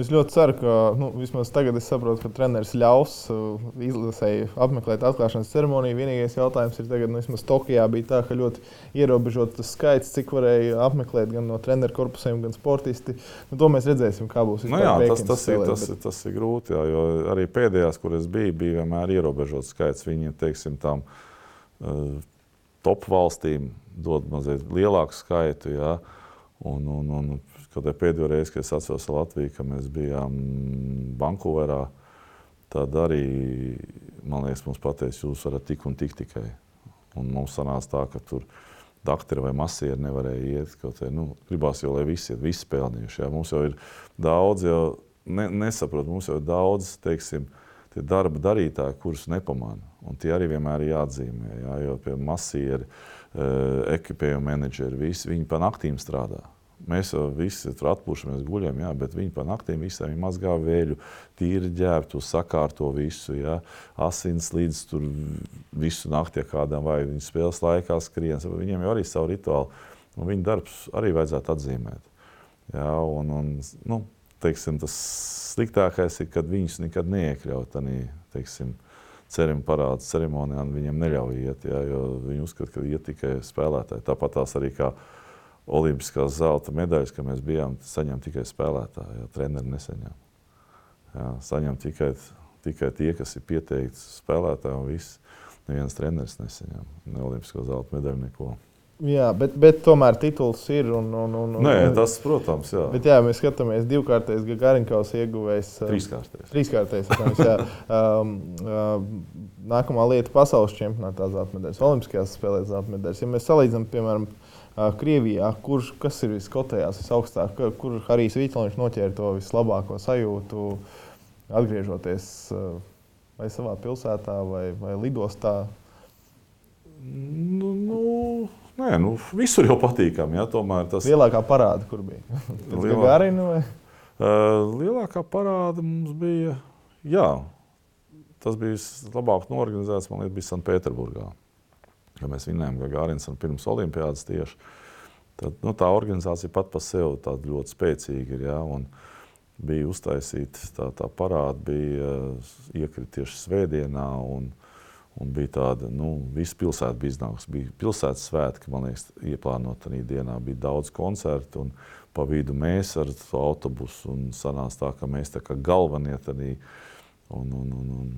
Es ļoti ceru, ka nu, vismaz tagad es saprotu, ka treneris ļaus uh, izlasēji apmeklēt atklāšanas ceremoniju. Vienīgais jautājums ir, tagad, nu, vismaz Tokijā bija tā, ka ļoti ierobežots tas skaits, cik varēja apmeklēt gan no treneru korpusiem, gan sportisti. Nu, to mēs redzēsim, kā būs. Nu, jā, tas, tas, spēlēt, ir, tas, bet... tas ir grūti, jā, jo arī pēdējās, kur es biju, bija vienmēr ierobežots skaits. Viņi, teiksim, tam uh, top valstīm dod mazliet lielāku skaitu. Jā, un, un, un, Kaut arī pēdējo reizi, kad es atceros Latviju, kad mēs bijām Vankūverā, tad arī, man liekas, mums pateica, jūs varat tik un tik tikai. Un mums sanāca tā, ka tur doktori vai masieri nevarēja iet. Arī, nu, gribās jau, lai visi iet, visi. Jā. Mums jau ir daudz, jau ne, nesaprot, mums jau ir daudz, teiksim, tie darba darītāji, kurus nepamana. Un tie arī vienmēr ir jāatzīmē, jā, jo pie masieri, eh, ekipējuma menedžeri, visi viņi pa naktīm strādā. Mēs visi tur atpūšamies, guļam, jā, bet viņi pa naktīm visiem mazgā vēļu, tīri ģērbtu, sakārto visu, jā, asins līdz tur visu nakti, ja kādam vai viņi spēles laikā skrien. Viņiem jau arī savu rituālu, un viņu darbs arī vajadzētu atzīmēt. Jā, un, un, nu, teiksim, tas sliktākais ir, kad viņus nekad neiekļaut tādā, teiksim, cerim parādu ceremonijā, un viņiem neļauj iet, jā, jo viņi uzskata, ka iet tikai spēlētāji. Tāpat tās arī kā olimpiskās zelta medaļas, ka mēs bijām, saņem tikai spēlētāji, jo treneri nesaņem. Jā, saņem tikai, tikai tie, kas ir pieteikti spēlētāji, un viss. Neviens treneris nesaņem ne olimpisko zelta medaļu, neko. Jā, bet, bet tomēr tituls ir. Un, un, un, Nē, tas, protams, jā. Bet, jā, mēs skatāmies divkārtais Gariņkaus ieguvējs. Trīskārtais. Trīskārtais. um, um, nākamā lieta - pasaules čempionātā zelta medaļas, Olimpiskajās spēlēs zelta medaļas. Ja mēs salīdzinām, piemēram, Krievijā, kurš kas ir viskotējās visaugstāk, kur Harijs Vītlāns noķēra to vislabāko sajūtu, atgriežoties vai savā pilsētā vai, vai lidostā? Nu, nu, nē, nu, visur jau patīkami. Ja, tomēr tas lielākā parāda, kur bija. Lielā... Garina, vai? uh, lielākā parāda mums bija, jā, tas bija vislabāk norganizēts, man liekas, Sanktpēterburgā ka mēs vinējām Gagārins un pirms olimpiādas tieši. Tad, nu, tā organizācija pat par sevi ļoti spēcīga ir. Ja, bija uztaisīta tā, tā parāda, bija iekrita tieši svētdienā. Un, un bija tāda, nu, visa pilsēta bija iznākusi. Bija pilsētas svētki, man liekas, ieplānota tajā dienā. Bija daudz koncertu, un pa vidu mēs ar autobusu. Un sanāca tā, ka mēs tā kā galvenie tādī. Un, un, un, un,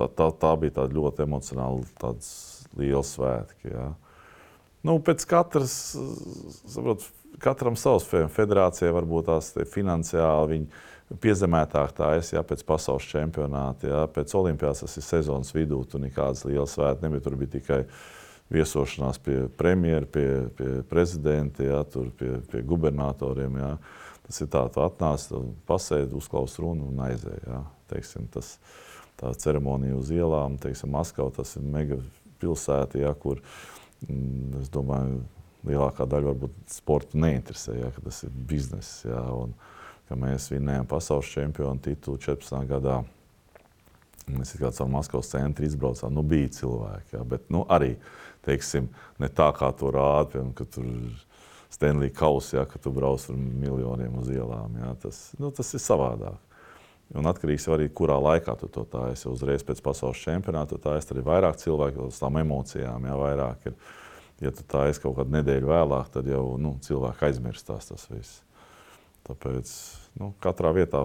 tā, tā, tā bija tāda ļoti emocionāla lieli svētki. Jā. Nu, pēc katras, saprot, katram savs federācijai varbūt tās finansiāli viņi piezemētāk tā es, jā, pēc pasaules čempionāta, jā, pēc olimpiādas tas ir sezonas vidū, tur nekādas lielas svētki nebija, tur bija tikai viesošanās pie premjera, pie, pie prezidenta, jā, tur pie, pie gubernatoriem, jā. Tas ir tā, tu atnāc, pasēdi, uzklaus runu un aizēji, jā. Teiksim, tas, tā ceremonija uz ielām, teiksim, Maskava, tas ir mega pilsēta, ja, kur mm, es domāju, lielākā daļa varbūt sporta neinteresē, ja, ka tas ir bizness. Ja, un, mēs vinējām pasaules čempionu titulu 14. gadā. Mēs kā caur Maskavas centru izbraucām. Nu, bija cilvēki, ja, bet nu, arī teiksim, ne tā, kā to rāda. Piemēram, ka tur ir Stanley Kausa, ja, ka tu brauc ar miljoniem uz ielām. Ja, tas, nu, tas ir savādāk. Un atkarīgs arī, kurā laikā tu to taisi. Uzreiz pēc pasaules čempionāta tu taisi arī vairāk cilvēku, uz tām emocijām jau vairāk ir. Ja tu taisi kaut kādu nedēļu vēlāk, tad jau nu, cilvēki aizmirstās tas viss. Tāpēc nu, katrā vietā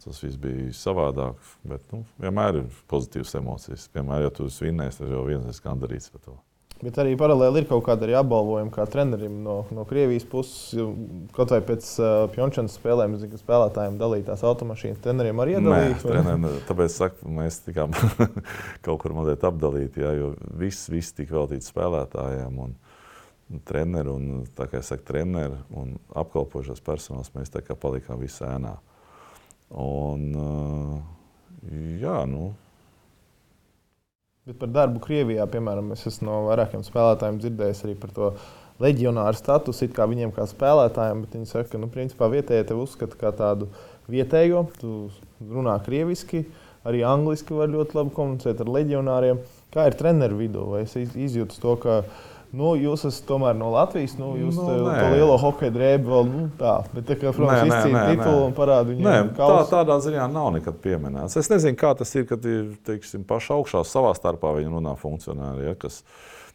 tas viss bija savādāk. Bet nu, vienmēr ir pozitīvas emocijas. Vienmēr, ja tu esi vinnējis, tad jau viens ir gandarīts par to. Bet arī paralēli ir kaut kāda arī apbalvojuma kā trenerim no, no Krievijas puses. Kaut vai pēc uh, Pjončānas spēlēm, zinu, ka spēlētājiem dalītās automašīnas treneriem arī iedalīja. Nē, tāpēc saku, mēs tikām kaut kur mazliet apdalīti, jā, jo viss, viss tika veltīts spēlētājiem. Un, Treneri un, tā kā es saku, treneri un apkalpošais personāls, mēs tā kā palikām visā ēnā. Un, uh, jā, nu, Bet par darbu Krievijā, piemēram, es esmu no vairākiem spēlētājiem dzirdējis arī par to leģionāru statusu, kā viņiem kā spēlētājiem. Viņi saka, ka nu, principā vietējie tevi uzskata par tādu vietējo. Tu runā krieviski, arī angliski var ļoti labi komunicēt ar leģionāriem. Kā ir treneru vidū? Vai es izjūtu to, ka Nu, jūs esat tomēr no Latvijas. Nu, jūs Nu, nu, to, nē. lielo hokeja drēbi vēl nu, tā. Bet, tā kā, Nē, nē, izcīnīt nē, titulu nē. un parādīt Nē, viņam tā, tādā ziņā nav nekad pieminēts. Es nezinu, kā tas ir, kad ir teiksim, paši augšā savā starpā viņi runā funkcionāri, ja, kas,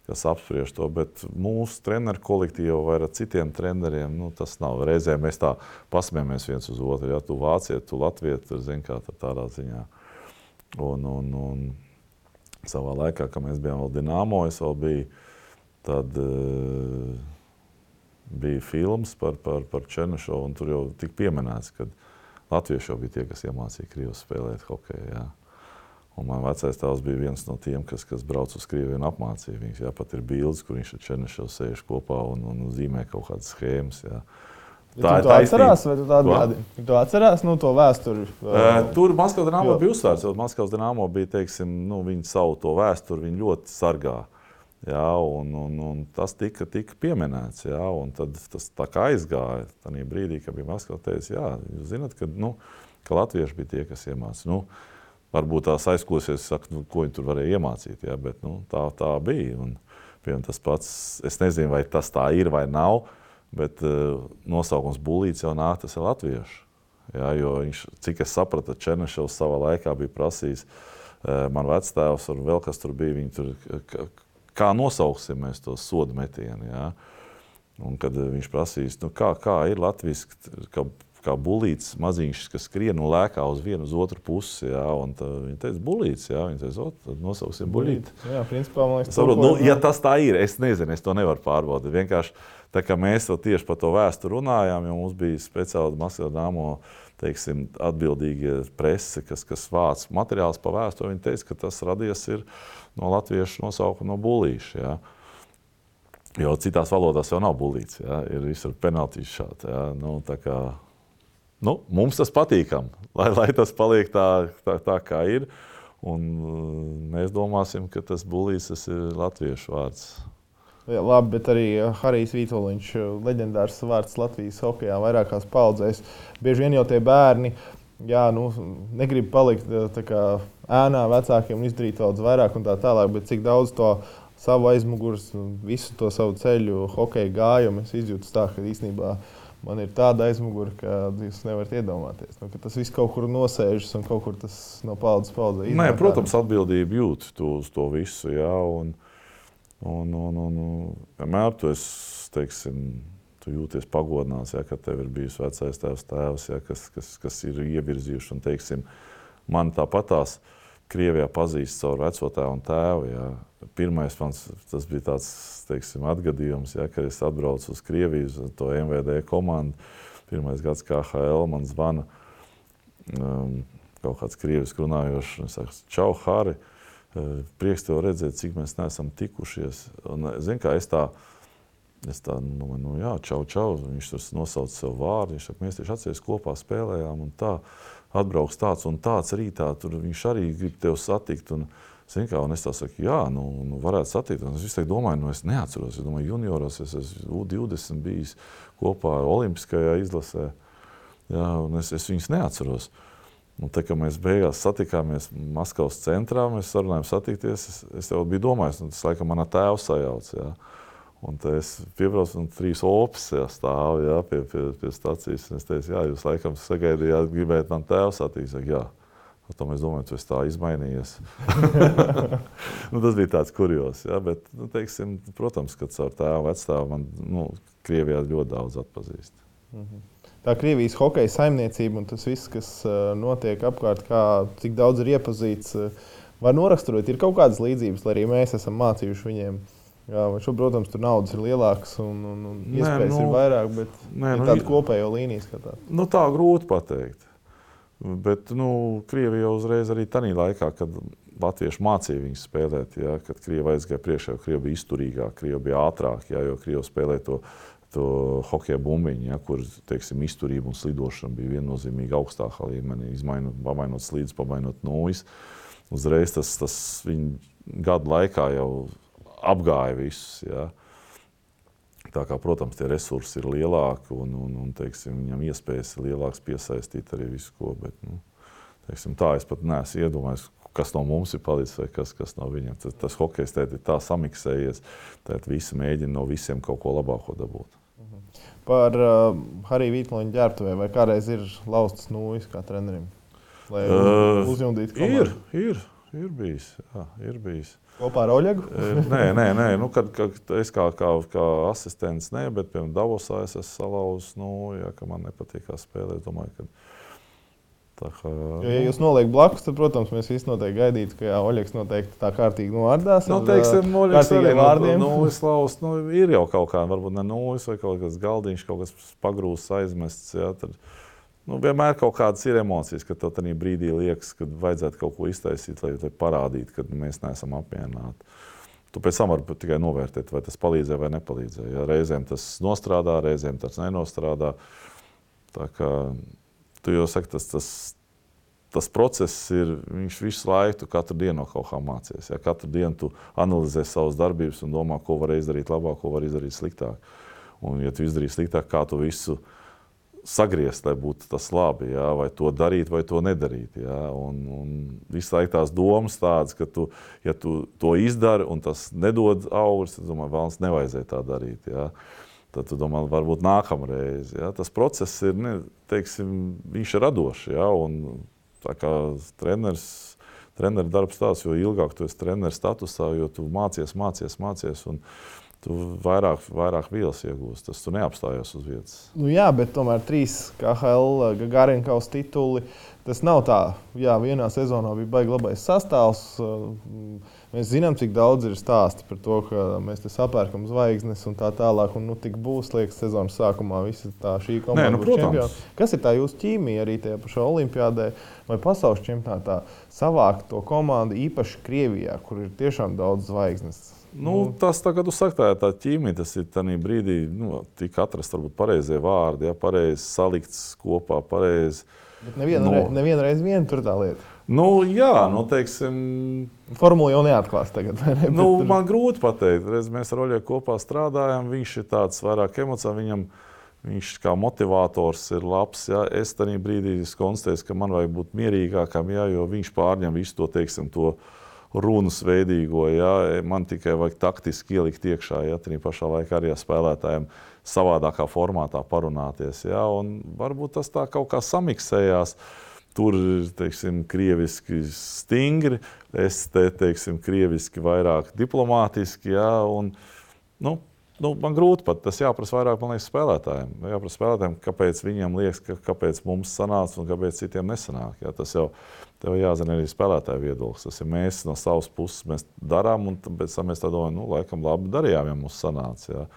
kas apspriež to. Bet mūsu treneru kolektīvā vai ar citiem treneriem nu, tas nav. Reizēm mēs tā pasmējamies viens uz otru. Ja tu vāciet, tu latviet, tur zini, kā tā tādā ziņā. Un, un, un savā laikā, kad mēs bijām vēl Dienāmo, es vēl biju, tad uh, bija filmas par, par, par Černišovu, un tur jau tika pieminēts, ka latvieši jau bija tie, kas iemācīja Krievijas spēlēt hokeju. Jā. Un man vecais tēvs bija viens no tiem, kas, kas brauc uz Krieviju un apmācīja viņus. Jā, pat ir bildes, kur viņš ar Černišovu sēž kopā un, un zīmē kaut kādas schēmas. Jā. Tā ir tā tu tādu gadi? Tu atcerās nu, to vēsturi? Uh, tur Maskavas dīnāmo bija uzsvērts, jo Maskavas dīnāmo bija, teiksim, nu, viņi savu to vēsturi, viņi ļoti sargā. Jā, un, un, un tas tika, tika pieminēts. Jā, tad tas tā kā aizgāja. Tajā brīdī, kad bija Maskavas teica, jā, jūs zināt, ka, nu, ka latvieši bija tie, kas iemācīja. Nu, varbūt tās aizklausies, saka, nu, ko viņi tur varēja iemācīt. Jā, bet nu, tā, tā bija. Un, piemēram, tas pats, es nezinu, vai tas tā ir vai nav, bet uh, nosaukums Bulīts jau nāk, tas ir latviešu. Jā, jo viņš, cik es sapratu, Černešovs savā laikā bija prasījis uh, man vectēvs un vēl kas tur bija. Viņi tur, kā, nosauksim mēs to sodu metienu? Jā? Un kad uh, viņš prasīs, nu, kā, kā ir Latvijas, kā, kā bulīts maziņš, kas skrien un lēkā uz vienu, uz otru pusi. Tā, viņi teica, bulīts, jā, viņi teica, tad nosauksim bulīti. Jā, principā man liekas, Saprot, nu, ja tas tā ir, es nezinu, es to nevaru pārbaudīt. Vienkārši tā kā mēs tieši par to vēsturi runājām, jo mums bija speciāli Maskavas dāmo teiksim, atbildīgie presi, kas, kas vāc materiālus par vēsturi. Viņi teica, ka tas radies no latviešu nosaukuma no bulīša. Jā. Jo citās valodās jau nav bulīts, jā. ir visur penaltīs šādi. jā. Nu, kā, nu, mums tas patīkam, lai, lai tas paliek tā, tā, tā kā ir. Un, mēs domāsim, ka tas bulīs tas ir latviešu vārds. Jā, labi, bet arī uh, Harijs Vitoļņš, leģendārs vārds Latvijas hokeja vairākās paudzēs. Bieži vien jau tie bērni jā, nu, negrib palikt tā kā ēnā vecākiem un izdarīt daudz vairāk un tā tālāk, bet cik daudz to savu aizmugures, un visu to savu ceļu, hokeja gājumu es izjūtu tā, ka īstenībā man ir tāda aizmugure, ka jūs nevarat iedomāties. Nu, tas viss kaut kur nosēžas un kaut kur tas no paudzes paudzē Nē, protams, atbildība jūt uz to visu. Jā, un, un, un, un, vienmēr tu, esi, teiksim, tu jūties pagodināts, ja, ka tev ir bijis vecais tēvs, tēvs ja, kas, kas, kas ir ievirzījuši. Un, teiksim, man tāpatās Krievijā pazīst savu veco tēvu un tēvu. Ja. Pirmais mans, tas bija tāds teiksim, atgadījums, ja, kad es atbraucu uz Krieviju, uz to MVD komandu. Pirmais gads KHL man zvana um, kaut kāds krievis runājošs. Viņš saka, čau, Hāri, eh, prieks tev redzēt, cik mēs neesam tikušies. Un, eh, zini, kā es tā, es tā, nu, nu jā, čau, čau. Viņš tur nosauca savu vārdu. Viņš saka, mēs tieši atceries kopā spēlējām un tā. Atbrauks tāds un tāds rītā, tur viņš arī grib tevi satikt. Un, Zin, kā, un es tā saku, jā, nu, nu varētu satikt. Un es visu laiku domāju, nu, es neatceros. Es domāju, junioros es esmu U20 bijis kopā Olimpiskajā izlasē. Jā, es, es viņus neatceros. Un tā kā mēs beigās satikāmies Maskavas centrā, mēs sarunājām satikties. Es, es jau biju domājis, nu, tas laikam manā tēva sajauc. Jā. Un tad es piebraucu, un trīs opis stāv jā, pie, pie, pie stācijas. Es teicu, jā, jūs laikam sagaidījāt, gribējāt man tēvu satikt. Jā. Un Tad mēs domājam, esi tā izmainījies. nu, tas bija tāds kurjos. Ja? Bet, nu, teiksim, protams, ka caur tēvu vecstāvu man nu, Krievijā ļoti daudz atpazīst. Tā Krievijas hokeja saimniecība un tas viss, kas notiek apkārt, kā, cik daudz ir iepazīts, var noraksturot. Ir kaut kādas līdzības, lai arī mēs esam mācījuši viņiem. Jā, šo, protams, tur naudas ir lielākas un, un, un Nē, iespējas nu, ir vairāk, bet nē, nu, tāda kopējo līnija skatās. Nu, tā grūti pateikt. Bet nu, Krievija jau uzreiz arī tajā laikā, kad Latvieši mācīja viņus spēlēt, ja, kad Krievija aizgāja priekšā, jo Krievija bija izturīgāka, Krievija bija ātrāka, ja, jo Krievija spēlēja to, to hokeja bumbiņu, ja, kur teiksim, izturība un slidošana bija viennozīmīgi augstākā līmenī. Izmainot, pamainot slīdus, pamainot nūjas. Uzreiz tas, tas viņu gadu laikā jau apgāja visus. Ja. Tā kā, protams, tie resursi ir lielāki un, un, un teiksim, viņam iespējas ir lielākas piesaistīt arī visu ko. Bet, nu, teiksim, tā es pat neesmu iedomājies, kas no mums ir palicis vai kas, kas no viņiem. Tas, tas hokejs ir tā samiksējies, tad visi mēģina no visiem kaut ko labāko dabūt. Par uh, Hariju Vītloņu ģērbtuvē vai kādreiz ir laustas nūjas kā trenerim? Lai uh, uzjundītu komandu? Ir, ir, ir bijis. Jā, ir bijis. Kopā ar Oļegu? nē, nē, nē. Nu, kad, kad es kā, kā, kā asistents, nē, bet piemēram Davosā es esmu salauzis, nu, ja man nepatīk spēlēt. Es domāju, ka kā, jo, ja jūs noliekat blakus, tad, protams, mēs visi noteikti gaidītu, ka jā, Oļegs noteikti tā kārtīgi noārdās. Nu, teiksim, Oļegs arī vārdiem. Nulles laus, nu, ir jau kaut kā, varbūt ne nulles vai kaut kas galdiņš, kaut kas pagrūsts, aizmests. Jā, tad, nu, vienmēr kaut kādas ir emocijas, kad tev tajā brīdī liekas, ka vajadzētu kaut ko iztaisīt, lai, parādītu, ka mēs neesam apmierināti. Tu pēc tam vari tikai novērtēt, vai tas palīdzēja vai nepalīdzēja. Ja reizēm tas nostrādā, reizēm tas nenostrādā. Tā kā tu jau saki, tas, tas, tas process ir, viņš visu laiku, katru dienu no kaut kā mācies. Ja? Katru dienu tu analizē savas darbības un domā, ko var izdarīt labāk, ko var izdarīt sliktāk. Un, ja tu izdarīsi sliktāk, kā tu visu sagriezt, lai būtu tas labi, ja? vai to darīt, vai to nedarīt. Ja? Un, un visu laiku tās domas tādas, ka tu, ja tu to izdari un tas nedod augļus, tad, domāju, vēlams nevajadzēja tā darīt. Ja? Tad tu domā, varbūt nākamreiz. Ja? Tas process ir, ne, teiksim, viņš ir radošs. Ja? Un, tā kā treneris, treneris darbs tāds, jo ilgāk tu esi treneris statusā, jo tu mācies, mācies, mācies. Un, Tu vairāk, vairāk vielas iegūsi. Tas tu neapstājies uz vietas. Nu jā, bet tomēr trīs KL Gagarinkaus tituli. Tas nav tā, jā, vienā sezonā bija baigi labais sastāvs. Mēs zinām, cik daudz ir stāsti par to, ka mēs te sapērkam zvaigznes un tā tālāk. Un, nu, tik būs, liekas, sezonas sākumā visa tā šī komanda. Nē, nu, čempioni. Kas ir tā jūsu ķīmija arī tajā pašā olimpiādē vai pasaules čempionātā? Savākt to komandu īpaši Krievijā, kur ir tiešām daudz zvaigznes. Nu, nu. Tas, tā, kad jūs sakāt, tā ir tā ķīmija, tas ir tajā brīdī, nu, tika atrast varbūt pareizie vārdi, ja, pareizi salikts kopā, pareizi. Bet nevienu no. nevien vien tur tā lieta. Nu, jā, nu, teiksim, Formula jau neatklās tagad. Ne? Nu, man grūti pateikt. Reiz mēs ar Oļegu kopā strādājam. Viņš ir tāds vairāk emocionāls. Viņam viņš kā motivators ir labs. Jā. Es tajā brīdī konstatēju, ka man vajag būt mierīgākam, jā, jo viņš pārņem visu to, teiksim, to runas veidīgo. Jā. Man tikai vajag taktiski ielikt iekšā, ja tā pašā laikā arī ar spēlētājiem savādākā formātā parunāties. Jā. Un varbūt tas tā kaut kā samiksējās. Tur ir teiksim, krieviski stingri, es te teiksim, krieviski vairāk diplomātiski. Jā, un, nu, nu, man grūti pat tas jāprasa vairāk liekas, spēlētājiem. Jāprasa spēlētājiem, kāpēc viņiem liekas, ka, kāpēc mums sanāca un kāpēc citiem nesanāk. Jā, tas jau tev jāzina arī spēlētāju viedoklis. Tas ir mēs no savas puses darām, un pēc tam mēs tā domājam, nu, laikam labi darījām, ja mums sanāca. Jā.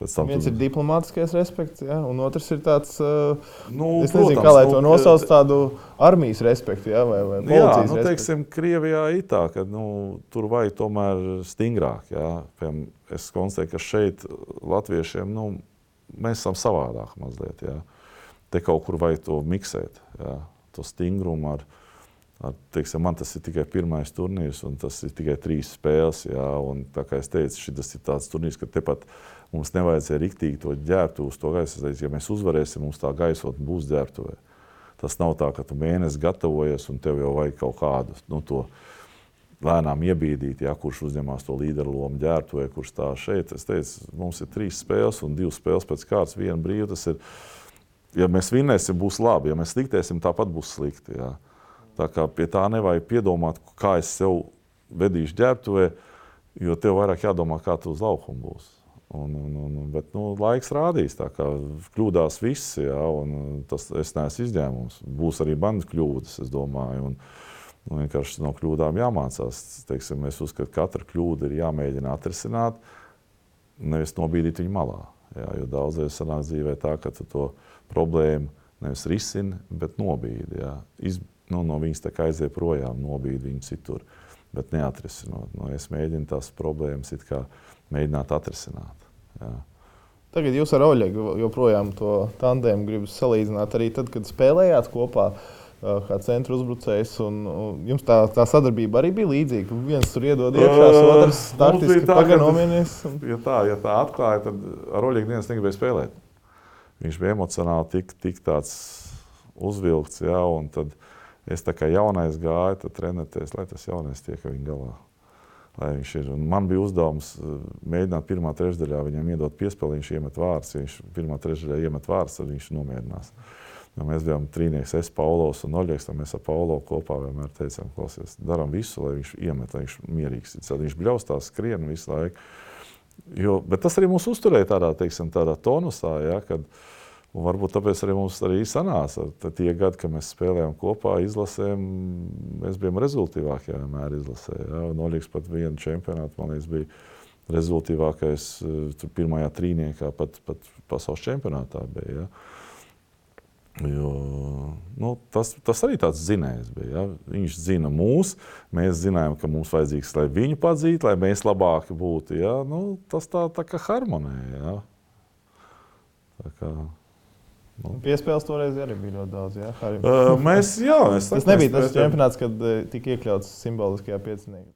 Viens ir diplomātiskais respekts, ja, un otrs ir tāds, uh, nu, es nezinu, protams, kā lai to nu, nosauc, tādu armijas respektu, ja, vai, vai policijas jā, nu, teiksim, Krievijā ir tā, ka nu, tur vajag tomēr stingrāk. Ja. Piemēram, es konstatēju, ka šeit latviešiem, nu, mēs esam savādāk mazliet. Ja. Te kaut kur vajag to miksēt, ja, to stingrumu ar, ar teiksim, man tas ir tikai pirmais turnīrs, un tas ir tikai trīs spēles. Ja, un, tā kā es teicu, šis ir tāds turnīrs, ka tepat Mums nevajadzēja riktīgi to ģērbtu uz to gaisu. Ja mēs uzvarēsim, mums tā gaisot būs ģērbtuvē. Tas nav tā, ka tu mēnesi gatavojies un tev jau vajag kaut kādu nu, to lēnām iebīdīt, ja, kurš uzņemās to līderu lomu ģērbtuvē, kurš tā šeit. Es teicu, mums ir trīs spēles un divas spēles pēc kārtas, viena brīva. Ja mēs vinnēsim, būs labi, ja mēs sliktēsim, tāpat būs slikti. Ja. Tā kā pie tā nevajag piedomāt, kā es sev vedīšu ģērbtuvē, jo tev vairāk jādomā, kā tu uz laukuma būsi. Un, un, un, bet nu, laiks rādīs, kā kļūdās visi. Ja, tas es neesmu izņēmums. Būs arī manas kļūdas, es domāju. Un, un vienkārši no kļūdām jāmācās. Teiksim, es uzskatu, ka katra kļūda ir jāmēģina atrisināt, nevis nobīdīt viņu malā. Ja, jo daudzreiz sanāk dzīvē tā, ka tu to problēmu nevis risini, bet nobīdi. Ja. Iz, nu, no viņas tā kā aiziet projām, nobīdi viņu citur, bet neatrisinot. Nu, es mēģinu tās problēmas mēģināt atrisināt. Jā. Tagad jūs ar Oļegu joprojām to tandēmu gribat salīdzināt arī tad, kad spēlējāt kopā. Kā centra uzbrucējs, un, un jums tā, tā sadarbība arī bija līdzīga. Viens tur iedod iekšā, otrs startiski paganomienies. Un... Ja tā, ja tā atklāja, tad ar Oļegu neviens negribēja spēlēt. Viņš bija emocionāli tik, tik tāds uzvilkts, ja, un tad es tā kā jaunais gāju, tad trenēties, lai tas jaunais tiek viņa galā. Lai viņš ir. Un man bija uzdevums eh, mēģināt pirmā trešdaļā viņam iedot piespēli, viņš iemet vārdus. Ja viņš pirmā trešdaļā iemet vārdus, tad viņš nomierinās. Ja mēs bijām trīnieks, es, Paulos un Oļegs, mēs ar Paulo kopā vienmēr teicām, klausies, darām visu, lai viņš iemet, lai viņš mierīgs. Tad viņš bļaustās, skrien visu laiku. Jo, bet tas arī mūs uzturēja tādā, teiksim, tādā tonusā, ja, kad, uh, Un varbūt tāpēc arī mums arī sanāca. Tad tie gadi, kad mēs spēlējām kopā, izlasēm, mēs bijām rezultātīvākie vienmēr izlasē. Ja? Nolīgs pat vienu čempionātu, man liekas, bija rezultātīvākais eh, pirmajā trīniekā, pat, pat pasaules čempionātā bija. Ja? Jo, nu, tas, tas arī tāds zinājums bija. Ja? Viņš zina mūs, mēs zinājām, ka mums vajadzīgs, lai viņu padzītu, lai mēs labāki būtu. Ja? Nu, tas tā, tā kā harmonē. Ja? Tā kā, Nu. Piespēles toreiz arī bija ļoti daudz. Jā, uh, mēs, jā, es tas nebija tas čempionāts, kad tika iekļauts simboliskajā pieciniekā.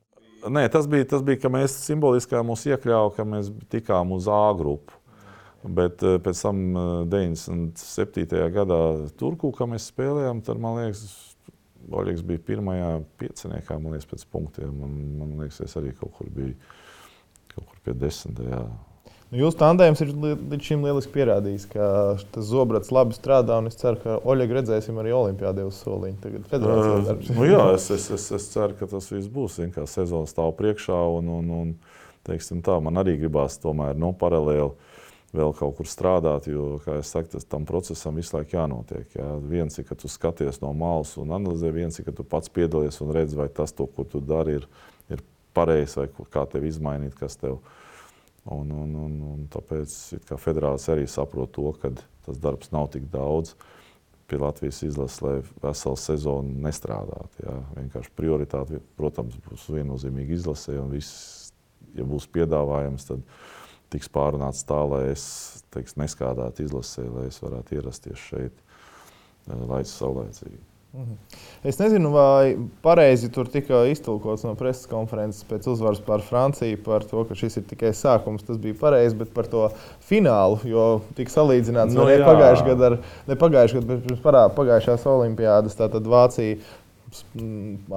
Nē, tas bija, tas bija, ka mēs simboliskā mūs iekļāvām, ka mēs tikām uz A grupu. Bet pēc tam 97. gadā Turku, kā mēs spēlējām, tad man liekas, Oļegs bija pirmajā pieciniekā, man liekas, pēc punktiem. Man, man liekas, es arī kaut kur biju kaut kur pie desmitajā. Nu, Jūsu tandēms ir līdz šim lieliski pierādījis, ka tas zobrats labi strādā. Es ceru, ka Oļegu redzēsim arī Olimpijādē uz soliņa. Tagad. Uh, nu, jā, es, es, es, es ceru, ka tas viss būs. Sezona stāv priekšā. Un, un, un, teiksim, tā, man arī gribās tomēr no nu, paralēli vēl kaut kur strādāt, jo, kā jau teicu, tam procesam visu laiku jānotiek. Jā. Viens ir, ka tu skaties no malas un analizē, viens ir, ka tu pats piedalies un redz, vai tas, to, ko tu dari, ir, ir pareizi vai kā tevi izmainīt, kas tev ir Un, un, un, un tāpēc federācija arī saprot to, ka tas darbs nav tik daudz pie Latvijas izlases, lai veselu sezonu nestrādātu. Ja. Vienkārši prioritāte, protams, būs viennozīmīgi izlasē, un viss, ja būs piedāvājums, tad tiks pārunāts tā, lai es teiks, neskādātu izlasē, lai es varētu ierasties šeit, eh, lai es saulēcīgi. Mhm. Es nezinu, vai pareizi tur tika iztulkots no preses konferences pēc uzvaras pār Franciju par to, ka šis ir tikai sākums. Tas bija pareizi, bet par to finālu, jo tika salīdzināts nu, ne pagājušajā gadā, ne pagājušajā gadā, bet pirms pagājušās olimpiādas. Tātad Vācija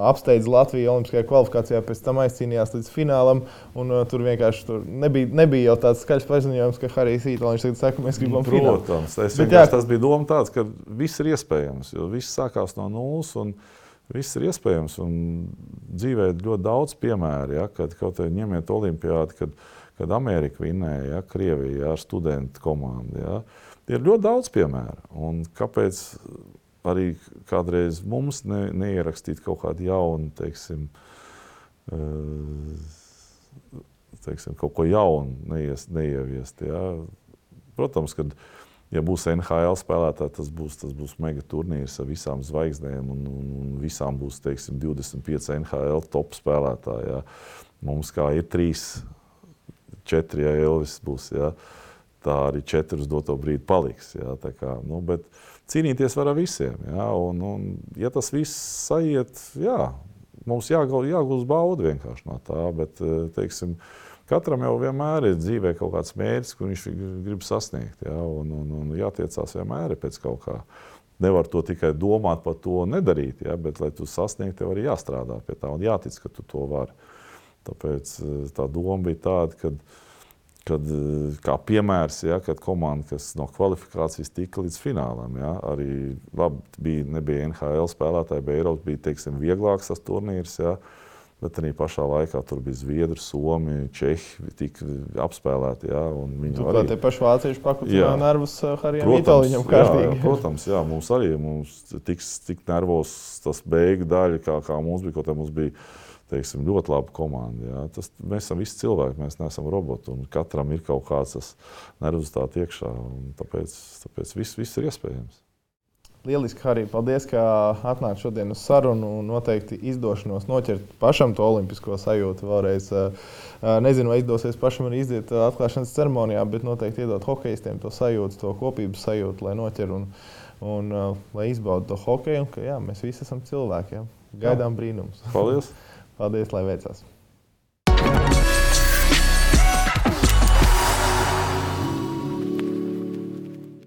apsteidz Latviju Olimpiskajā kvalifikācijā, pēc tam aizcīnījās līdz finālam. Un, uh, tur vienkārši tur nebija, nebija jau tāds skaļs paziņojums, ka Harijs Itālijs tagad saka, mēs gribam finālu. Protams, bet, jā, tas bija doma tāds, ka viss ir iespējams, jo viss sākās no nulles. Viss ir iespējams, un dzīvē ir ļoti daudz piemēru, ja, kad kaut kādā ņemiet olimpiādu, kad, kad Amerika vinnēja, ja, Krievija ja, ar studentu komandu. Ja. Ir ļoti daudz piemēru. Un kāpēc arī kādreiz mums ne, neierakstīt kaut kādu jaunu, teiksim, eh, teiksim, kaut ko jaunu, neies, neieviest. Ja. Protams, kad ja būs NHL spēlētāji, tas būs, tas būs mega turnīrs ar visām zvaigznēm, un, un, un visām būs teiksim, 25 NHL top spēlētāji. Ja. Mums kā ir trīs, četri, ja Elvis būs, ja, tā arī četri uz doto brīdi paliks. Ja, kā, nu, bet, uh, cīnīties var ar visiem. Ja? Un, un, ja tas viss aiziet, jā, mums jāgūst bauda vienkārši no tā. Bet, eh, teiksim, katram jau vienmēr ir dzīvē kaut kāds mērķis, ko viņš grib sasniegt. Ja? Un, un, un jātiecās vienmēr pēc kaut kā. Nevar to tikai domāt par to un nedarīt, ja? bet, lai tu sasniegtu, tev arī jāstrādā pie tā un jātic, ka tu to vari. Tāpēc eh, tā doma bija tāda, ka kad, eh, kā piemērs, ja, kad komanda, kas no kvalifikācijas tika līdz finālam, ja, arī labi, bija, nebija NHL spēlētāji, bet Eiropas bija teiksim, vieglāks tas turnīrs. Ja, Bet arī pašā laikā tur bija Zviedri, Somija, Čehi tika apspēlēti. Ja, viņi tur arī... tie paši vācieši pakutināja nervus eh, Harijam Itālijam kārtīgi. Jā, protams, jā, mums arī mums tiks tik nervos tas beigu daļa, kā, kā mums bija, kaut kā mums bija teiksim, ļoti laba komanda. Jā. Tas, mēs esam visi cilvēki, mēs neesam roboti. Katram ir kaut kāds nervozitāte iekšā. Tāpēc, tāpēc viss, viss ir iespējams. Lieliski, Harī. Paldies, ka atnācāt šodien uz sarunu. Noteikti izdošanos noķert pašam to olimpisko sajūtu vēlreiz. Nezinu, vai izdosies pašam arī iziet atklāšanas ceremonijā, bet noteikti iedot hokeistiem to sajūtu, to kopības sajūtu, lai noķer un, un lai izbaudītu to hokeju. Un, ka, jā, mēs visi esam cilvēki. Jā. Gaidām jā. brīnums. Paldies! Paldies, lai veicas!